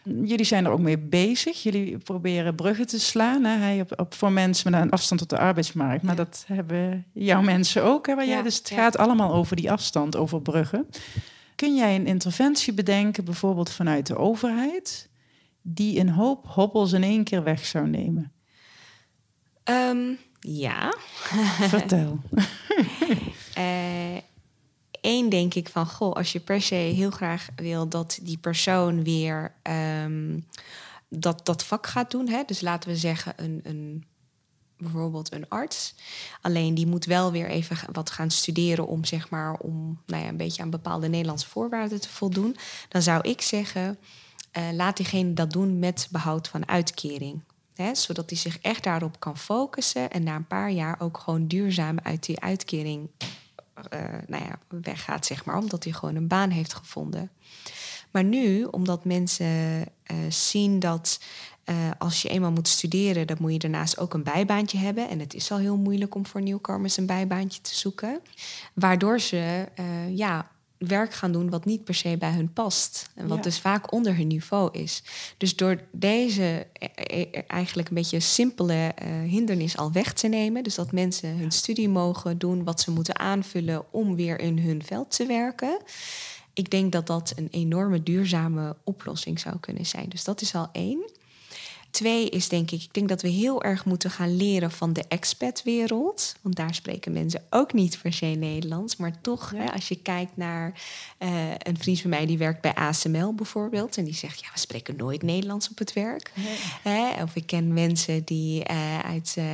Jullie zijn er ook mee bezig. Jullie proberen bruggen te slaan hè, op, op, voor mensen met een afstand tot de arbeidsmarkt. Maar dat hebben jouw mensen ook. Hè, waar jij, dus het gaat allemaal over die afstand, over bruggen. Kun jij een interventie bedenken, bijvoorbeeld vanuit de overheid, die een hoop hobbels in één keer weg zou nemen? Um, ja. Vertel. Eén uh, denk ik van, goh, als je per se heel graag wil dat die persoon weer um, dat, dat vak gaat doen. Hè? Dus laten we zeggen een, een bijvoorbeeld een arts. Alleen die moet wel weer even wat gaan studeren om zeg maar om nou ja, een beetje aan bepaalde Nederlandse voorwaarden te voldoen. Dan zou ik zeggen, uh, laat diegene dat doen met behoud van uitkering. Hè, zodat hij zich echt daarop kan focussen en na een paar jaar ook gewoon duurzaam uit die uitkering uh, nou ja, weggaat, zeg maar, omdat hij gewoon een baan heeft gevonden. Maar nu, omdat mensen uh, zien dat uh, als je eenmaal moet studeren, dan moet je daarnaast ook een bijbaantje hebben. En het is al heel moeilijk om voor nieuwkomers een bijbaantje te zoeken. Waardoor ze ja, werk gaan doen wat niet per se bij hun past. En wat ja. dus vaak onder hun niveau is. Dus door deze eigenlijk een beetje simpele uh, hindernis al weg te nemen. Dus dat mensen hun studie mogen doen wat ze moeten aanvullen om weer in hun veld te werken. Ik denk dat dat een enorme duurzame oplossing zou kunnen zijn. Dus dat is al één. Twee is denk ik, ik denk dat we heel erg moeten gaan leren van de expatwereld. Want daar spreken mensen ook niet per se Nederlands. Maar toch, hè, als je kijkt naar uh, een vriend van mij die werkt bij ASML bijvoorbeeld. En die zegt, ja, we spreken nooit Nederlands op het werk. Nee. Of ik ken mensen die uh, uit uh,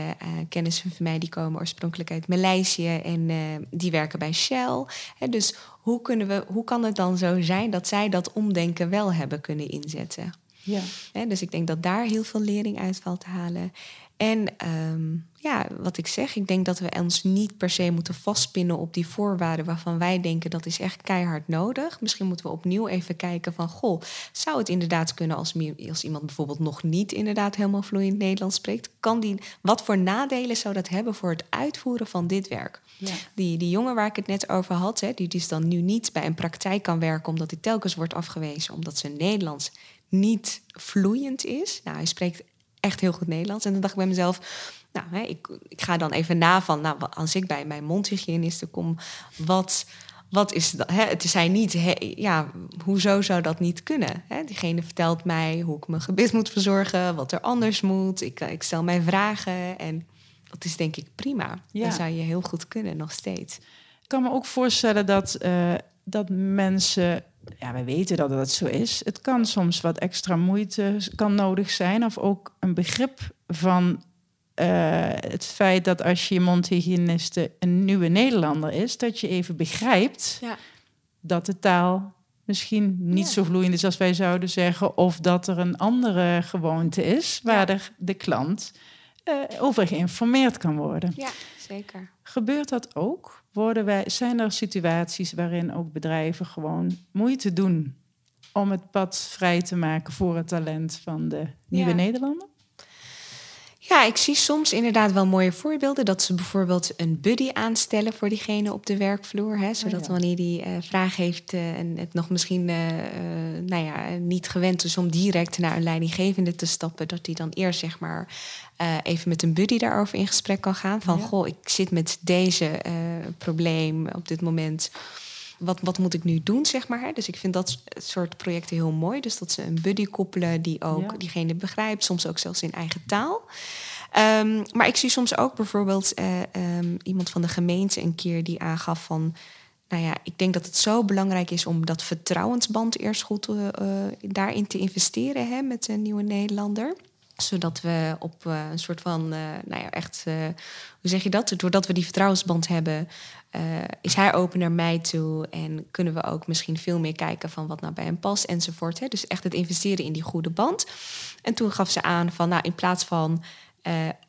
kennissen van mij, die komen oorspronkelijk uit Maleisië. En die werken bij Shell. Hè, dus hoe, kunnen we, hoe kan het dan zo zijn dat zij dat omdenken wel hebben kunnen inzetten? Ja. He, dus ik denk dat daar heel veel lering uit valt te halen. En um, ja, wat ik zeg, ik denk dat we ons niet per se moeten vastpinnen op die voorwaarden waarvan wij denken dat is echt keihard nodig. Misschien moeten we opnieuw even kijken van, goh, zou het inderdaad kunnen als, als iemand bijvoorbeeld nog niet inderdaad helemaal vloeiend Nederlands spreekt? Kan die, wat voor nadelen zou dat hebben voor het uitvoeren van dit werk? Ja. Die, die jongen waar ik het net over had, hè, die dus dan nu niet bij een praktijk kan werken omdat hij telkens wordt afgewezen omdat zijn Nederlands niet vloeiend is. Nou, hij spreekt echt heel goed Nederlands. En dan dacht ik bij mezelf, nou, hè, ik, ik ga dan even na van, nou, als ik bij mijn mondhygiëniste kom, wat, wat is dat? Hè? Het zijn niet, hè, ja, hoezo zou dat niet kunnen? Hè? Diegene vertelt mij hoe ik mijn gebit moet verzorgen, wat er anders moet. Ik, ik stel mij vragen en dat is denk ik prima. Ja. Dat zou je heel goed kunnen nog steeds. Ik kan me ook voorstellen dat, uh, dat mensen ja, wij weten dat het zo is. Het kan soms wat extra moeite kan nodig zijn. Of ook een begrip van uh, het feit dat als je mondhygiëniste een nieuwe Nederlander is, dat je even begrijpt ja. dat de taal misschien niet ja. zo vloeiend is als wij zouden zeggen, of dat er een andere gewoonte is waar ja. de, de klant uh, over geïnformeerd kan worden. Ja, zeker. Gebeurt dat ook? Worden wij, zijn er situaties waarin ook bedrijven gewoon moeite doen om het pad vrij te maken voor het talent van de nieuwe ja. Nederlander? Ja, ik zie soms inderdaad wel mooie voorbeelden. Dat ze bijvoorbeeld een buddy aanstellen voor diegene op de werkvloer. Hè, zodat oh ja. wanneer die uh, vraag heeft uh, en het nog misschien uh, nou ja, niet gewend is om direct naar een leidinggevende te stappen, dat die dan eerst zeg maar even met een buddy daarover in gesprek kan gaan. Van ja. goh, ik zit met deze probleem op dit moment wat, wat moet ik nu doen, zeg maar. Dus ik vind dat soort projecten heel mooi. Dus dat ze een buddy koppelen die ook ja. diegene begrijpt. Soms ook zelfs in eigen taal. Um, maar ik zie soms ook bijvoorbeeld uh, um, iemand van de gemeente een keer die aangaf van... Nou ja, ik denk dat het zo belangrijk is om dat vertrouwensband eerst goed uh, daarin te investeren hè, met een nieuwe Nederlander zodat we op uh, een soort van, uh, nou ja, echt, uh, hoe zeg je dat? Doordat we die vertrouwensband hebben, is hij open naar mij toe en kunnen we ook misschien veel meer kijken van wat nou bij hem past enzovoort. Hè? Dus echt het investeren in die goede band. En toen gaf ze aan van, nou, in plaats van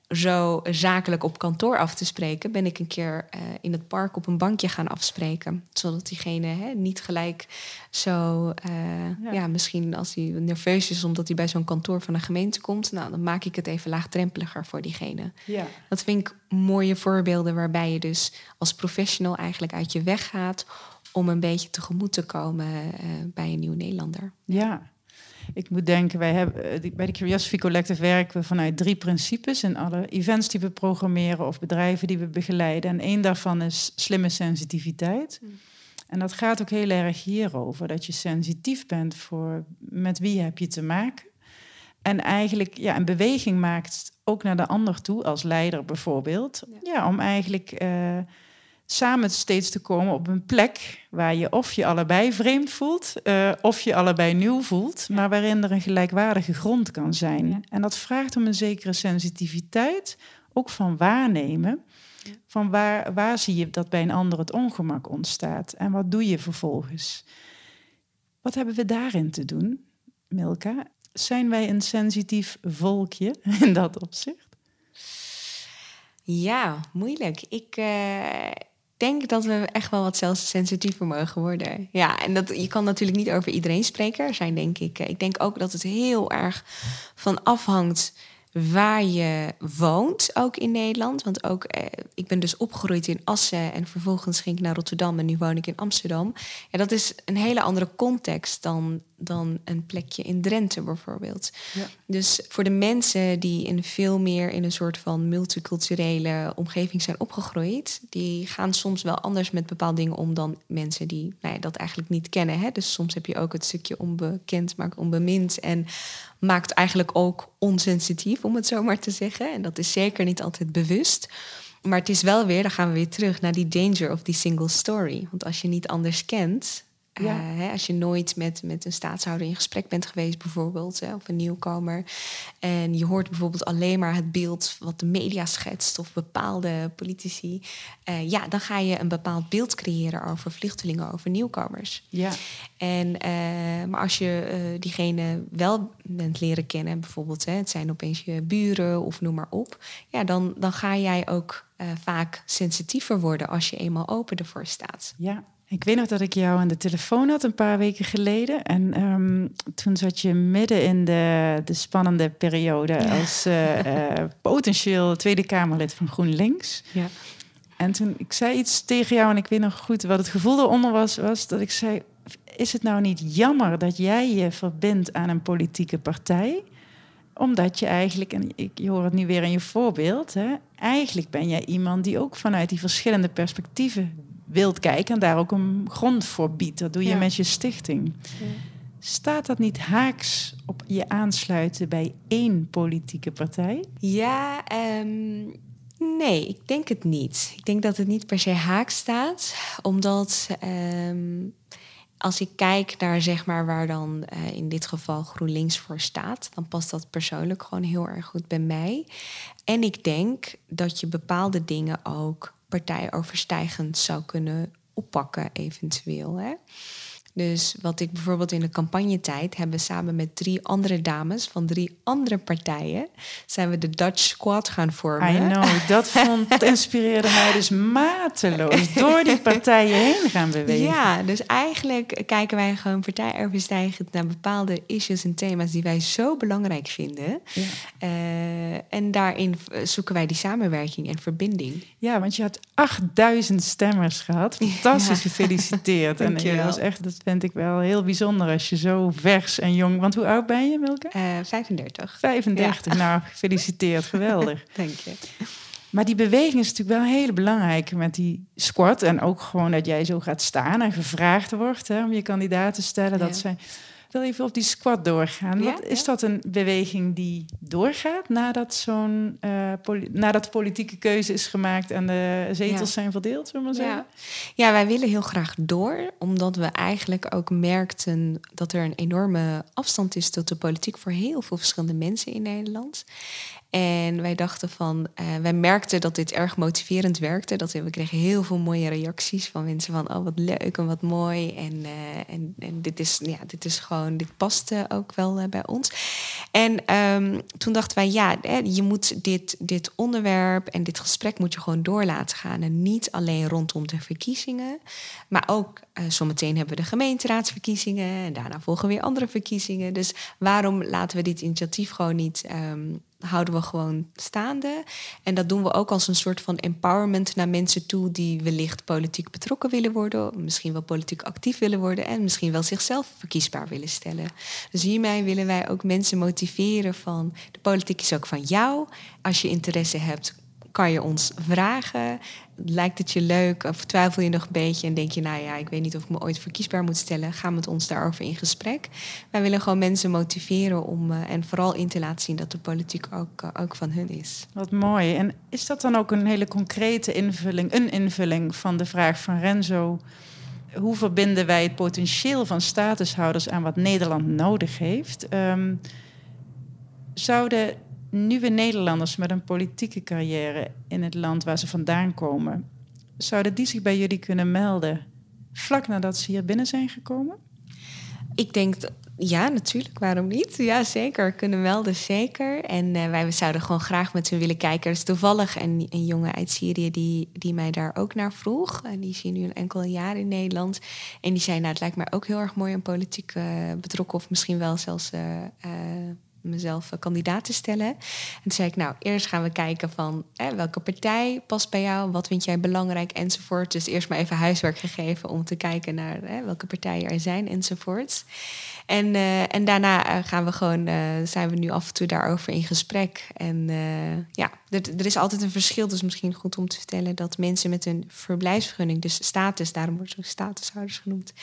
zo zakelijk op kantoor af te spreken, ben ik een keer uh, in het park op een bankje gaan afspreken. Zodat diegene hè, niet gelijk zo, uh, ja. ja. misschien als hij nerveus is omdat hij bij zo'n kantoor van een gemeente komt, nou, dan maak ik het even laagdrempeliger voor diegene. Ja. Dat vind ik mooie voorbeelden waarbij je dus als professional eigenlijk uit je weg gaat om een beetje tegemoet te komen uh, bij een nieuw Nederlander. Ja. Ik moet denken, wij hebben, eh, bij de Curiosity Collective werken we vanuit drie principes in alle events die we programmeren of bedrijven die we begeleiden. En één daarvan is slimme sensitiviteit. Mm. En dat gaat ook heel erg hierover, dat je sensitief bent voor met wie heb je te maken. En eigenlijk ja, een beweging maakt ook naar de ander toe, als leider bijvoorbeeld. Ja, om eigenlijk uh, samen steeds te komen op een plek waar je of je allebei vreemd voelt, uh, of je allebei nieuw voelt, maar waarin er een gelijkwaardige grond kan zijn. En dat vraagt om een zekere sensitiviteit, ook van waarnemen. Van waar, waar zie je dat bij een ander het ongemak ontstaat en wat doe je vervolgens? Wat hebben we daarin te doen, Milka? Zijn wij een sensitief volkje in dat opzicht? Ja, moeilijk. Ik uh, denk dat we echt wel wat sensitiever mogen worden. Ja, en dat, je kan natuurlijk niet over iedereen spreken. Er zijn denk ik, eh, ik denk ook dat het heel erg van afhangt waar je woont, ook in Nederland. Want ook, eh, ik ben dus opgegroeid in Assen en vervolgens ging ik naar Rotterdam en nu woon ik in Amsterdam. Ja, dat is een hele andere context dan dan een plekje in Drenthe bijvoorbeeld. Ja. Dus voor de mensen die in veel meer in een soort van multiculturele omgeving zijn opgegroeid, die gaan soms wel anders met bepaalde dingen om dan mensen die nou ja, dat eigenlijk niet kennen. Hè? Dus soms heb je ook het stukje onbekend, maar onbemind en maakt eigenlijk ook onsensitief, om het zo maar te zeggen. En dat is zeker niet altijd bewust. Maar het is wel weer, dan gaan we weer terug naar die danger of die single story. Want als je niet anders kent, ja. Eh, hè, als je nooit met, met een staatshouder in gesprek bent geweest, bijvoorbeeld, hè, of een nieuwkomer. En je hoort bijvoorbeeld alleen maar het beeld wat de media schetst of bepaalde politici. Uh, ja, dan ga je een bepaald beeld creëren over vluchtelingen, over nieuwkomers. Ja. En, uh, maar als je diegene wel bent leren kennen, bijvoorbeeld, hè, het zijn opeens je buren of noem maar op. Ja, dan, dan ga jij ook vaak sensitiever worden als je eenmaal open ervoor staat. Ja. Ik weet nog dat ik jou aan de telefoon had een paar weken geleden. En ehm, toen zat je midden in de, de spannende periode als uh, potentieel Tweede Kamerlid van GroenLinks. Ja. En toen ik zei iets tegen jou en ik weet nog goed wat het gevoel eronder was, was dat ik zei: Is het nou niet jammer dat jij je verbindt aan een politieke partij? Omdat je eigenlijk, en ik, je hoort het nu weer in je voorbeeld, hè, eigenlijk ben jij iemand die ook vanuit die verschillende perspectieven wilt kijken en daar ook een grond voor biedt. Dat doe je met je stichting. Staat dat niet haaks op je aansluiten bij één politieke partij? Ja, um, nee, ik denk het niet. Ik denk dat het niet per se haaks staat, omdat um, als ik kijk naar zeg maar waar dan uh, in dit geval GroenLinks voor staat, dan past dat persoonlijk gewoon heel erg goed bij mij. En ik denk dat je bepaalde dingen ook partijoverstijgend zou kunnen oppakken, eventueel. Hè? Dus wat ik bijvoorbeeld in de campagnetijd hebben samen met drie andere dames van drie andere partijen, zijn we de Dutch Squad gaan vormen. I know, dat, vond, dat inspireerde mij dus mateloos. Door die partijen heen gaan bewegen. Ja, dus eigenlijk kijken wij gewoon partijoverstijgend naar bepaalde issues en thema's die wij zo belangrijk vinden. Ja. Uh, en daarin zoeken wij die samenwerking en verbinding. Ja, want je had 8000 stemmers gehad. Fantastisch ja. gefeliciteerd. en je was echt vind ik wel heel bijzonder als je zo vers en jong... Want hoe oud ben je, Milke? Uh, 35. 35, nou, gefeliciteerd, geweldig. Dank je. Maar die beweging is natuurlijk wel heel belangrijk met die squat. En ook gewoon dat jij zo gaat staan en gevraagd wordt hè, om je kandidaat te stellen. Dat zijn wil even op die squat doorgaan. Wat, is dat een beweging die doorgaat nadat zo'n uh, nadat politieke keuze is gemaakt en de zetels zijn verdeeld, zullen we maar zeggen? Ja. ja, wij willen heel graag door, omdat we eigenlijk ook merkten dat er een enorme afstand is tot de politiek voor heel veel verschillende mensen in Nederland. En wij dachten van, uh, wij merkten dat dit erg motiverend werkte. Dat we, kregen heel veel mooie reacties van mensen van, oh wat leuk en wat mooi. En, uh, en, en dit, is, ja, dit is gewoon, dit past ook wel bij ons. En um, toen dachten wij, ja, je moet dit, dit onderwerp en dit gesprek moet je gewoon door laten gaan. En niet alleen rondom de verkiezingen, maar ook zometeen hebben we de gemeenteraadsverkiezingen. En daarna volgen weer andere verkiezingen. Dus waarom laten we dit initiatief gewoon niet... Um, houden we gewoon staande. En dat doen we ook als een soort van empowerment naar mensen toe die wellicht politiek betrokken willen worden, misschien wel politiek actief willen worden en misschien wel zichzelf verkiesbaar willen stellen. Dus hiermee willen wij ook mensen motiveren van de politiek is ook van jou. Als je interesse hebt, kan je ons vragen. Lijkt het je leuk of twijfel je nog een beetje en denk je, nou ja, ik weet niet of ik me ooit verkiesbaar moet stellen, ga met ons daarover in gesprek. Wij willen gewoon mensen motiveren om uh, en vooral in te laten zien dat de politiek ook, uh, ook van hun is. Wat mooi. En is dat dan ook een hele concrete invulling, een invulling van de vraag van Renzo? Hoe verbinden wij het potentieel van statushouders aan wat Nederland nodig heeft? Um, zouden nieuwe Nederlanders met een politieke carrière in het land waar ze vandaan komen, zouden die zich bij jullie kunnen melden vlak nadat ze hier binnen zijn gekomen? Ik denk, ja, natuurlijk, waarom niet? Ja, zeker, kunnen melden, zeker. En uh, wij zouden gewoon graag met hun willen kijken. Er is toevallig een, een jongen uit Syrië die, die mij daar ook naar vroeg. En die hier nu een enkel jaar in Nederland. En die zei, nou, het lijkt mij ook heel erg mooi om politiek uh, betrokken... of misschien wel zelfs uh, mezelf kandidaat te stellen. En toen zei ik, nou, eerst gaan we kijken van hè, welke partij past bij jou, wat vind jij belangrijk enzovoort. Dus eerst maar even huiswerk gegeven om te kijken naar hè, welke partijen er zijn enzovoort. En, uh, en daarna gaan we gewoon, uh, zijn we nu af en toe daarover in gesprek. En ja, er, er, is altijd een verschil. Dus misschien goed om te vertellen dat mensen met een verblijfsvergunning, dus status, daarom wordt ze ook statushouders genoemd,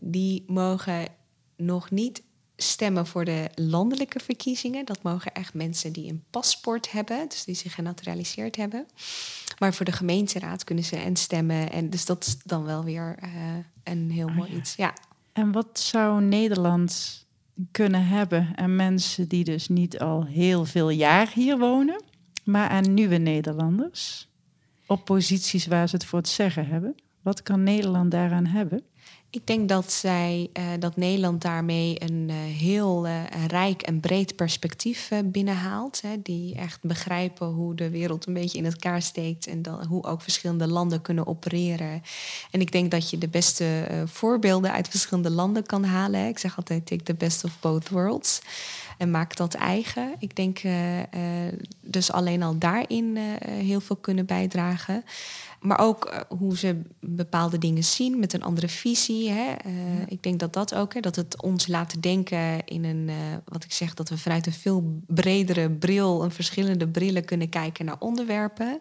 die mogen nog niet stemmen voor de landelijke verkiezingen. Dat mogen echt mensen die een paspoort hebben, dus die zich genaturaliseerd hebben. Maar voor de gemeenteraad kunnen ze en stemmen. En dus dat is dan wel weer uh, een heel oh, mooi ja. iets. Ja. En wat zou Nederland kunnen hebben aan mensen die dus niet al heel veel jaar hier wonen, maar aan nieuwe Nederlanders op posities waar ze het voor het zeggen hebben? Wat kan Nederland daaraan hebben? Ik denk dat, zij, uh, dat Nederland daarmee een uh, heel uh, rijk en breed perspectief binnenhaalt. Hè, die echt begrijpen hoe de wereld een beetje in elkaar steekt en dan, hoe ook verschillende landen kunnen opereren. En ik denk dat je de beste voorbeelden uit verschillende landen kan halen. Ik zeg altijd: take the best of both worlds. En maak dat eigen. Ik denk dus alleen al daarin heel veel kunnen bijdragen. Maar ook uh, hoe ze bepaalde dingen zien met een andere visie. Hè. Uh, ja. Ik denk dat dat ook, hè, dat het ons laat denken in een, uh, wat ik zeg, dat we vanuit een veel bredere bril, een verschillende brillen kunnen kijken naar onderwerpen.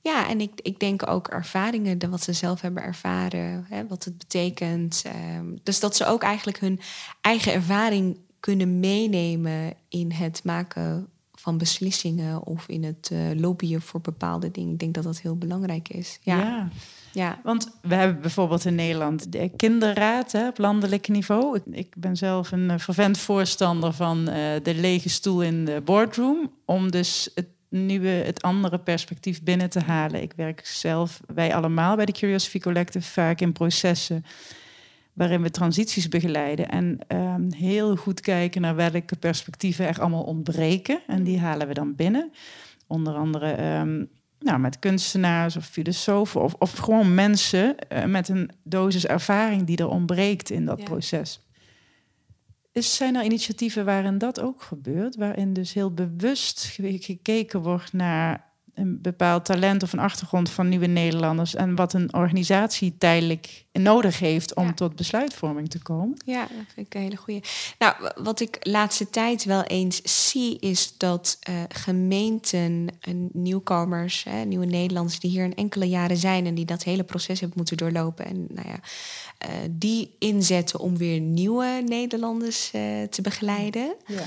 Ja, en ik, ik denk ook ervaringen, de, wat ze zelf hebben ervaren, hè, wat het betekent. Um, dus dat ze ook eigenlijk hun eigen ervaring kunnen meenemen in het maken van beslissingen of in het uh, lobbyen voor bepaalde dingen. Ik denk dat dat heel belangrijk is. Ja. ja. ja. want we hebben bijvoorbeeld in Nederland de kinderraad hè, op landelijk niveau. Ik, ben zelf een uh, vervent voorstander van uh, de lege stoel in de boardroom. Om dus het nieuwe, het andere perspectief binnen te halen. Ik werk zelf, wij allemaal bij de Curiosity Collective, vaak in processen waarin we transities begeleiden en um, heel goed kijken naar welke perspectieven er allemaal ontbreken. En die halen we dan binnen. Onder andere um, nou, met kunstenaars of filosofen of, of gewoon mensen uh, met een dosis ervaring die er ontbreekt in dat ja. proces. Is, zijn er initiatieven waarin dat ook gebeurt, waarin dus heel bewust gekeken wordt naar een bepaald talent of een achtergrond van nieuwe Nederlanders en wat een organisatie tijdelijk nodig heeft om ja. tot besluitvorming te komen? Ja, dat vind ik een hele goede. Nou, wat ik laatste tijd wel eens zie, is dat uh, gemeenten en nieuwkomers, hè, nieuwe Nederlanders die hier een enkele jaren zijn en die dat hele proces hebben moeten doorlopen en nou ja, uh, die inzetten om weer nieuwe Nederlanders uh, te begeleiden. Ja.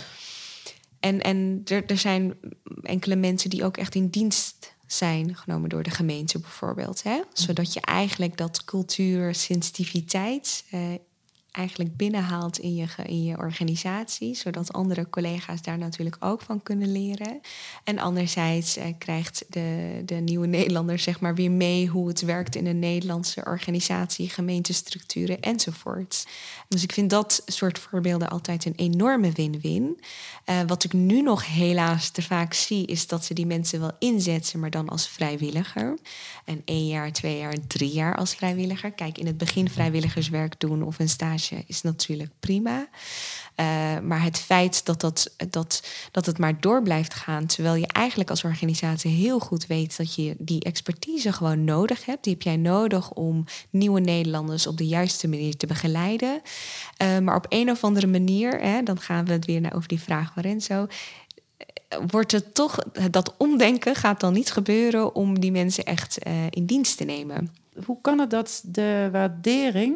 En, en er, er zijn enkele mensen die ook echt in dienst zijn genomen door de gemeente bijvoorbeeld. Hè? Zodat je eigenlijk dat cultuur, sensitiviteit uh, eigenlijk binnenhaalt in je, in je organisatie, zodat andere collega's daar natuurlijk ook van kunnen leren. En anderzijds eh, krijgt de, de nieuwe Nederlander zeg maar weer mee hoe het werkt in een Nederlandse organisatie, gemeentestructuren enzovoort. Dus ik vind dat soort voorbeelden altijd een enorme win-win. Uh, wat ik nu nog helaas te vaak zie, is dat ze die mensen wel inzetten, maar dan als vrijwilliger. En één jaar, twee jaar, drie jaar als vrijwilliger. Kijk, in het begin vrijwilligerswerk doen of een stage is natuurlijk prima. Eh, maar het feit dat, dat, dat, dat het maar door blijft gaan, terwijl je eigenlijk als organisatie heel goed weet dat je die expertise gewoon nodig hebt. Die heb jij nodig om nieuwe Nederlanders op de juiste manier te begeleiden. Uh, maar op een of andere manier, hè, dan gaan we het weer naar over die vraag waarin zo wordt het toch, dat omdenken gaat dan niet gebeuren om die mensen echt uh, in dienst te nemen. Hoe kan het dat de waardering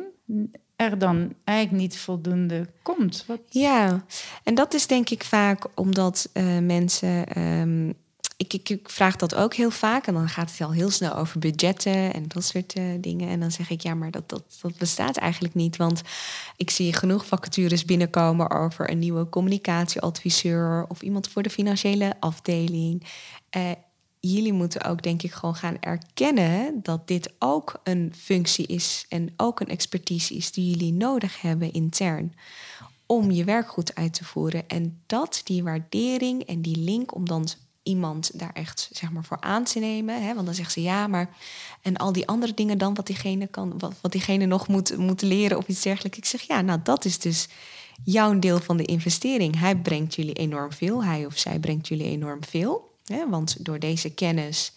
er dan eigenlijk niet voldoende komt? Wat... Ja, en dat is denk ik vaak omdat uh, mensen um, ik, ik, ik, vraag dat ook heel vaak. En dan gaat het al heel snel over budgetten en dat soort uh, dingen. En dan zeg ik, ja, maar dat, dat, dat bestaat eigenlijk niet. Want ik zie genoeg vacatures binnenkomen over een nieuwe communicatieadviseur of iemand voor de financiële afdeling. Uh, jullie moeten ook, denk ik, gewoon gaan erkennen dat dit ook een functie is en ook een expertise is die jullie nodig hebben intern om je werk goed uit te voeren. En dat, die waardering en die link om dan iemand daar echt zeg maar, voor aan te nemen. Hè? Want dan zegt ze ja, maar en al die andere dingen dan wat diegene kan, wat, wat diegene nog moet, moet leren of iets dergelijks. Ik zeg ja, nou dat is dus jouw deel van de investering. Hij brengt jullie enorm veel, hij of zij brengt jullie enorm veel. Hè? Want door deze kennis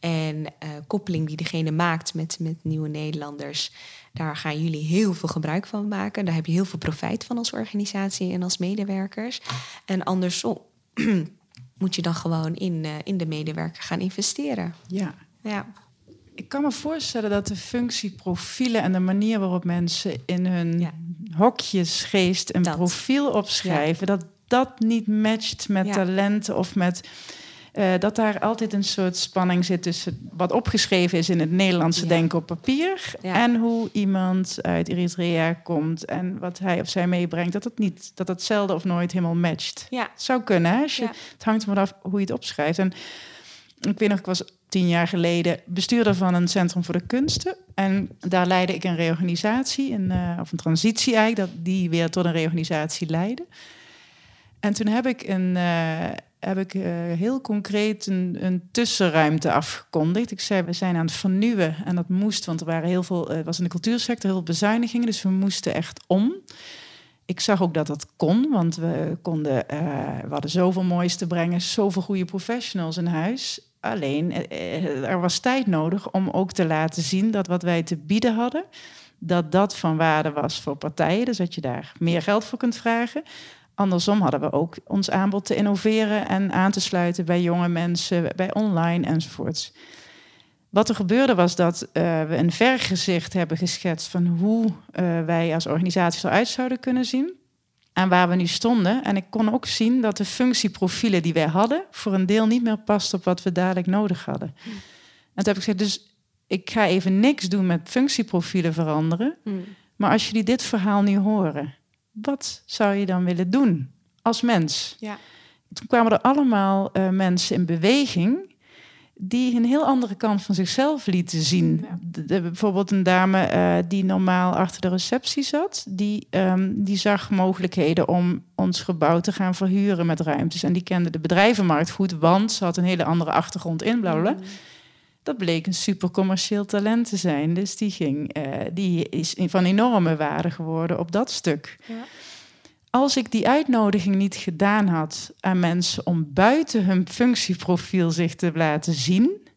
en uh, koppeling die degene maakt met, met nieuwe Nederlanders, daar gaan jullie heel veel gebruik van maken. Daar heb je heel veel profijt van als organisatie en als medewerkers. En andersom moet je dan gewoon in, uh, in de medewerker gaan investeren. Ja. ja. Ik kan me voorstellen dat de functieprofielen en de manier waarop mensen in hun ja. hokjesgeest een profiel opschrijven, ja. dat dat niet matcht met talenten of met uh, dat daar altijd een soort spanning zit tussen wat opgeschreven is in het Nederlandse ja. denken op papier en hoe iemand uit Eritrea komt en wat hij of zij meebrengt, dat het niet, dat het zelden of nooit helemaal matcht. Ja. Zou kunnen, hè? Als je, het hangt er maar af hoe je het opschrijft. En ik weet nog, ik was tien jaar geleden bestuurder van een centrum voor de kunsten. En daar leidde ik een reorganisatie, een, uh, of een transitie eigenlijk, dat die weer tot een reorganisatie leidde. En toen heb ik een, uh, heb ik uh, heel concreet een, een, tussenruimte afgekondigd. Ik zei, we zijn aan het vernieuwen en dat moest, want er waren heel veel, het was in de cultuursector heel veel bezuinigingen, dus we moesten echt om. Ik zag ook dat dat kon, want we konden, uh, we hadden zoveel moois te brengen, zoveel goede professionals in huis. Alleen, er was tijd nodig om ook te laten zien dat wat wij te bieden hadden, dat dat van waarde was voor partijen. Dus dat je daar meer geld voor kunt vragen. Andersom hadden we ook ons aanbod te innoveren en aan te sluiten bij jonge mensen, bij online enzovoorts. Wat er gebeurde was dat uh, we een vergezicht hebben geschetst van hoe uh, wij als organisatie eruit zouden kunnen zien en waar we nu stonden. En ik kon ook zien dat de functieprofielen die wij hadden voor een deel niet meer past op wat we dadelijk nodig hadden. Mm. En toen heb ik gezegd, dus ik ga even niks doen met functieprofielen veranderen. Mm. Maar als jullie dit verhaal nu horen, wat zou je dan willen doen als mens? Ja. Toen kwamen er allemaal uh, mensen in beweging die een heel andere kant van zichzelf lieten zien. Ja. De, de, bijvoorbeeld een dame uh, die normaal achter de receptie zat, die, um, die zag mogelijkheden om ons gebouw te gaan verhuren met ruimtes. En die kende de bedrijvenmarkt goed, want ze had een hele andere achtergrond in, bla bla. Mm. Dat bleek een super commercieel talent te zijn. Dus die, ging, uh, die is van enorme waarde geworden op dat stuk. Ja. Als ik die uitnodiging niet gedaan had aan mensen om buiten hun functieprofiel zich te laten zien,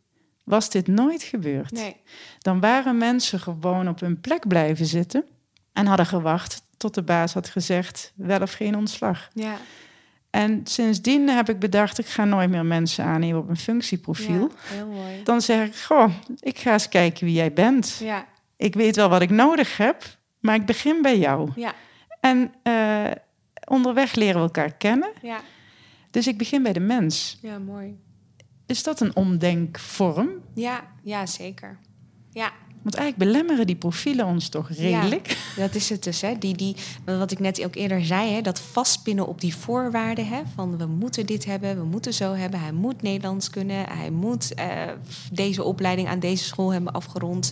was dit nooit gebeurd. Nee. Dan waren mensen gewoon op hun plek blijven zitten en hadden gewacht tot de baas had gezegd: wel of geen ontslag. Ja. En sindsdien heb ik bedacht, ik ga nooit meer mensen aannemen op een functieprofiel. Ja, heel mooi. Dan zeg ik, goh, ik ga eens kijken wie jij bent. Ja. Ik weet wel wat ik nodig heb, maar ik begin bij jou. Ja. En uh, onderweg leren we elkaar kennen. Ja. Dus ik begin bij de mens. Ja, mooi. Is dat een omdenkvorm? Ja, ja zeker. Ja, want eigenlijk belemmeren die profielen ons toch redelijk. Ja, dat is het dus. Hè. Die, die, wat ik net ook eerder zei, hè, dat vastpinnen op die voorwaarden. Hè, van we moeten dit hebben, we moeten zo hebben. Hij moet Nederlands kunnen, hij moet uh, deze opleiding aan deze school hebben afgerond.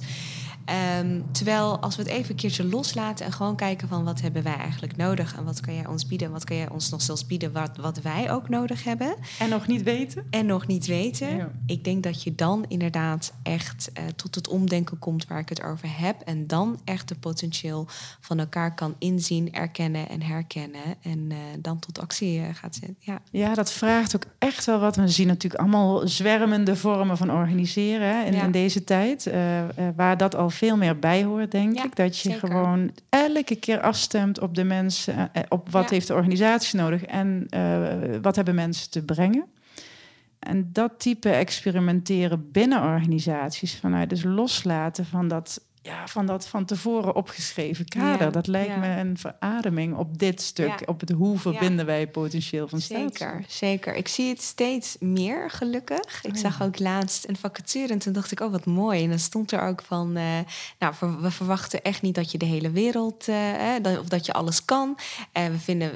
Ehm, terwijl als we het even een keertje loslaten en gewoon kijken van wat hebben wij eigenlijk nodig en wat kan jij ons bieden, wat kan jij ons nog zelfs bieden wat, wat wij ook nodig hebben. En nog niet weten. En nog niet weten. Ja. Ik denk dat je dan inderdaad echt eh, tot het omdenken komt waar ik het over heb. En dan echt het potentieel van elkaar kan inzien, erkennen en herkennen. En eh, dan tot actie eh, gaat zetten. Ja. Ja, dat vraagt ook echt wel wat. We zien natuurlijk allemaal zwermende vormen van organiseren hè, in, Ja. in deze tijd. waar dat al veel meer bij hoort, denk Ja, ik. Dat je zeker. gewoon elke keer afstemt op de mensen. eh, eh, op wat Ja. heeft de organisatie nodig en eh, wat hebben mensen te brengen. En dat type experimenteren binnen organisaties, vanuit dus loslaten van dat, ja, van dat van tevoren opgeschreven kader. Ja, dat lijkt ja. me een verademing op dit stuk, Ja. op het hoe verbinden wij potentieel van staat. Zeker, zeker. Ik zie het steeds meer, gelukkig. Ik Oh ja. zag ook laatst een vacature en toen dacht ik, oh wat mooi. En dan stond er ook van, eh, nou, we verwachten echt niet dat je de hele wereld, eh, of dat je alles kan. En we vinden,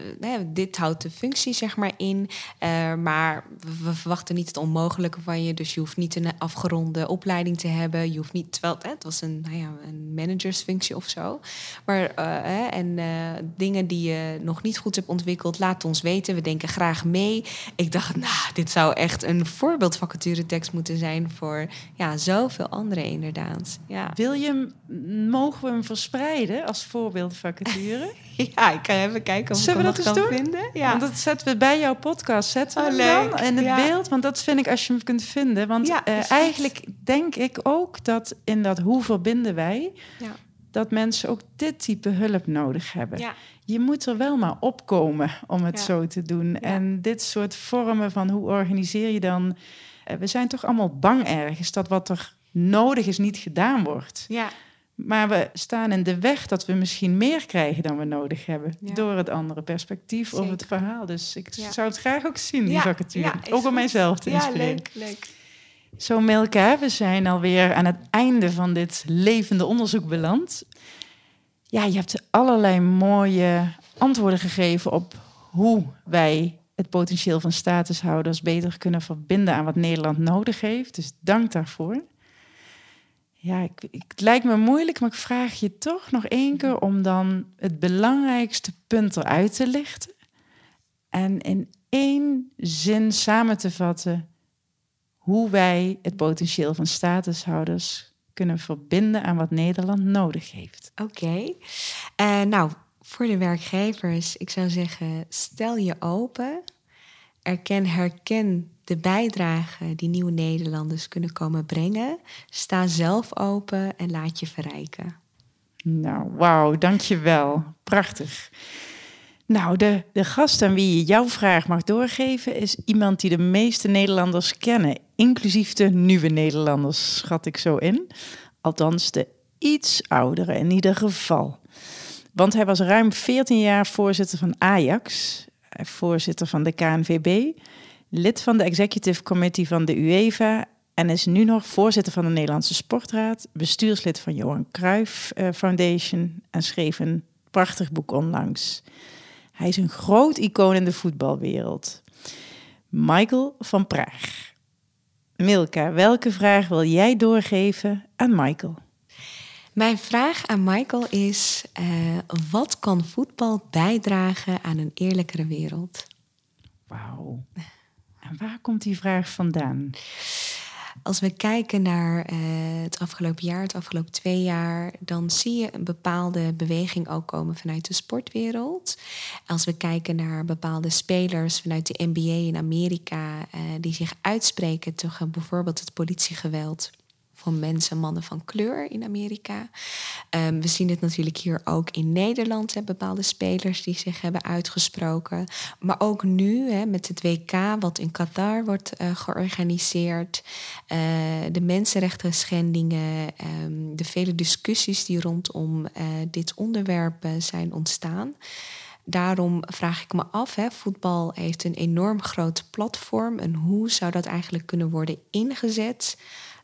dit houdt de functie zeg maar in. Eh, maar we, verwachten niet het onmogelijke van je. Dus je hoeft niet een afgeronde opleiding te hebben. Je hoeft niet, terwijl het was een, nou ja, een managersfunctie of zo. Maar, eh, hè, en eh, dingen die je nog niet goed hebt ontwikkeld, laat ons weten. We denken graag mee. Ik dacht, nou, dit zou echt een voorbeeldvacaturetekst moeten zijn voor ja, zoveel anderen inderdaad. Ja, Wil je hem, mogen we hem verspreiden als voorbeeldvacature? ja ik ga even kijken of Zullen ik we dat eens kan doen? vinden. Ja. Want dat zetten we bij jouw podcast. Zetten we Oh, leuk. dan in het Ja. beeld? Want dat vind ik als je hem kunt vinden. Want Ja, eh, eigenlijk denk ik ook dat in dat hoe verbinden wij... Ja. dat mensen ook dit type hulp nodig hebben. Je moet er wel maar opkomen om het zo te doen. En dit soort vormen van hoe organiseer je dan... eh, We zijn toch allemaal bang ergens dat wat er nodig is niet gedaan wordt. Ja. Maar we staan in de weg dat we misschien meer krijgen dan we nodig hebben. Ja. Door het andere perspectief of het Zeker. verhaal. Dus ik Ja. zou het graag ook zien, die Ja, vacature. ja, ook om goed. mijzelf te Ja, inspireren. leuk, leuk. Zo Milka, we zijn alweer aan het einde van dit levende onderzoek beland. Ja, je hebt allerlei mooie antwoorden gegeven op hoe wij het potentieel van statushouders beter kunnen verbinden aan wat Nederland nodig heeft. Dus dank daarvoor. Ja, ik, ik- het lijkt me moeilijk, maar ik vraag je toch nog één keer om dan het belangrijkste punt eruit te lichten. En in één zin samen te vatten hoe wij het potentieel van statushouders kunnen verbinden aan wat Nederland nodig heeft. Oké. Eh, nou, voor de werkgevers, ik zou zeggen, stel je open. Erken, herken de bijdrage die nieuwe Nederlanders kunnen komen brengen. Sta zelf open en laat je verrijken. Nou, wauw, dankjewel. Prachtig. Nou, de, de gast aan wie je jouw vraag mag doorgeven is iemand die de meeste Nederlanders kennen, inclusief de nieuwe Nederlanders, schat ik zo in. Althans, de iets oudere in ieder geval. Want hij was ruim 14 jaar voorzitter van Ajax, voorzitter van de KNVB, lid van de executive committee van de UEFA en is nu nog voorzitter van de Nederlandse Sportraad, bestuurslid van Johan Cruijff eh, Foundation en schreef een prachtig boek onlangs. Hij is een groot icoon in de voetbalwereld. Michael van Praag. Milka, welke vraag wil jij doorgeven aan Michael? Mijn vraag aan Michael is: eh, wat kan voetbal bijdragen aan een eerlijkere wereld? Wauw. En waar komt die vraag vandaan? Als we kijken naar eh, het afgelopen jaar, het afgelopen twee jaar, dan zie je een bepaalde beweging ook komen vanuit de sportwereld. Als we kijken naar bepaalde spelers vanuit de NBA in Amerika, eh, die zich uitspreken tegen bijvoorbeeld het politiegeweld mensen, mannen van kleur in Amerika. Ehm, we zien het natuurlijk hier ook in Nederland, hè, bepaalde spelers die zich hebben uitgesproken. Maar ook nu hè, met het WK, wat in Qatar wordt eh, georganiseerd. eh, de mensenrechten schendingen, ehm, de vele discussies die rondom eh, dit onderwerp zijn ontstaan. Daarom vraag ik me af, voetbal heeft een enorm groot platform. En hoe zou dat eigenlijk kunnen worden ingezet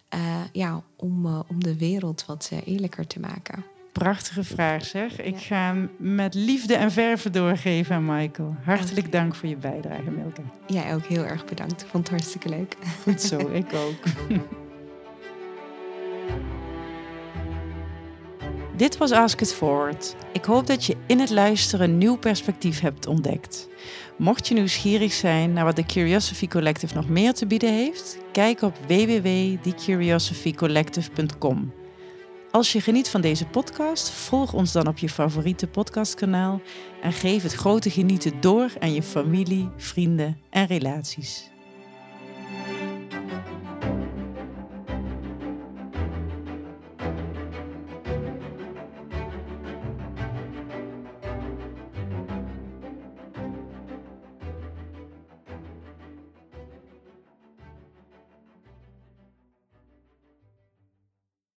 eh, ja, om, eh, om de wereld wat eh, eerlijker te maken? Prachtige vraag zeg. Ik ga hem met liefde en verve doorgeven aan Michael. Hartelijk dank voor je bijdrage, Milka. Jij ook heel erg bedankt. Ik vond het hartstikke leuk. Goed zo, ik ook. Dit was Ask It Forward. Ik hoop dat je in het luisteren een nieuw perspectief hebt ontdekt. Mocht je nieuwsgierig zijn naar wat de Curiosity Collective nog meer te bieden heeft, kijk op www.thecuriosophycollective.com. Als je geniet van deze podcast, volg ons dan op je favoriete podcastkanaal en geef het grote genieten door aan je familie, vrienden en relaties.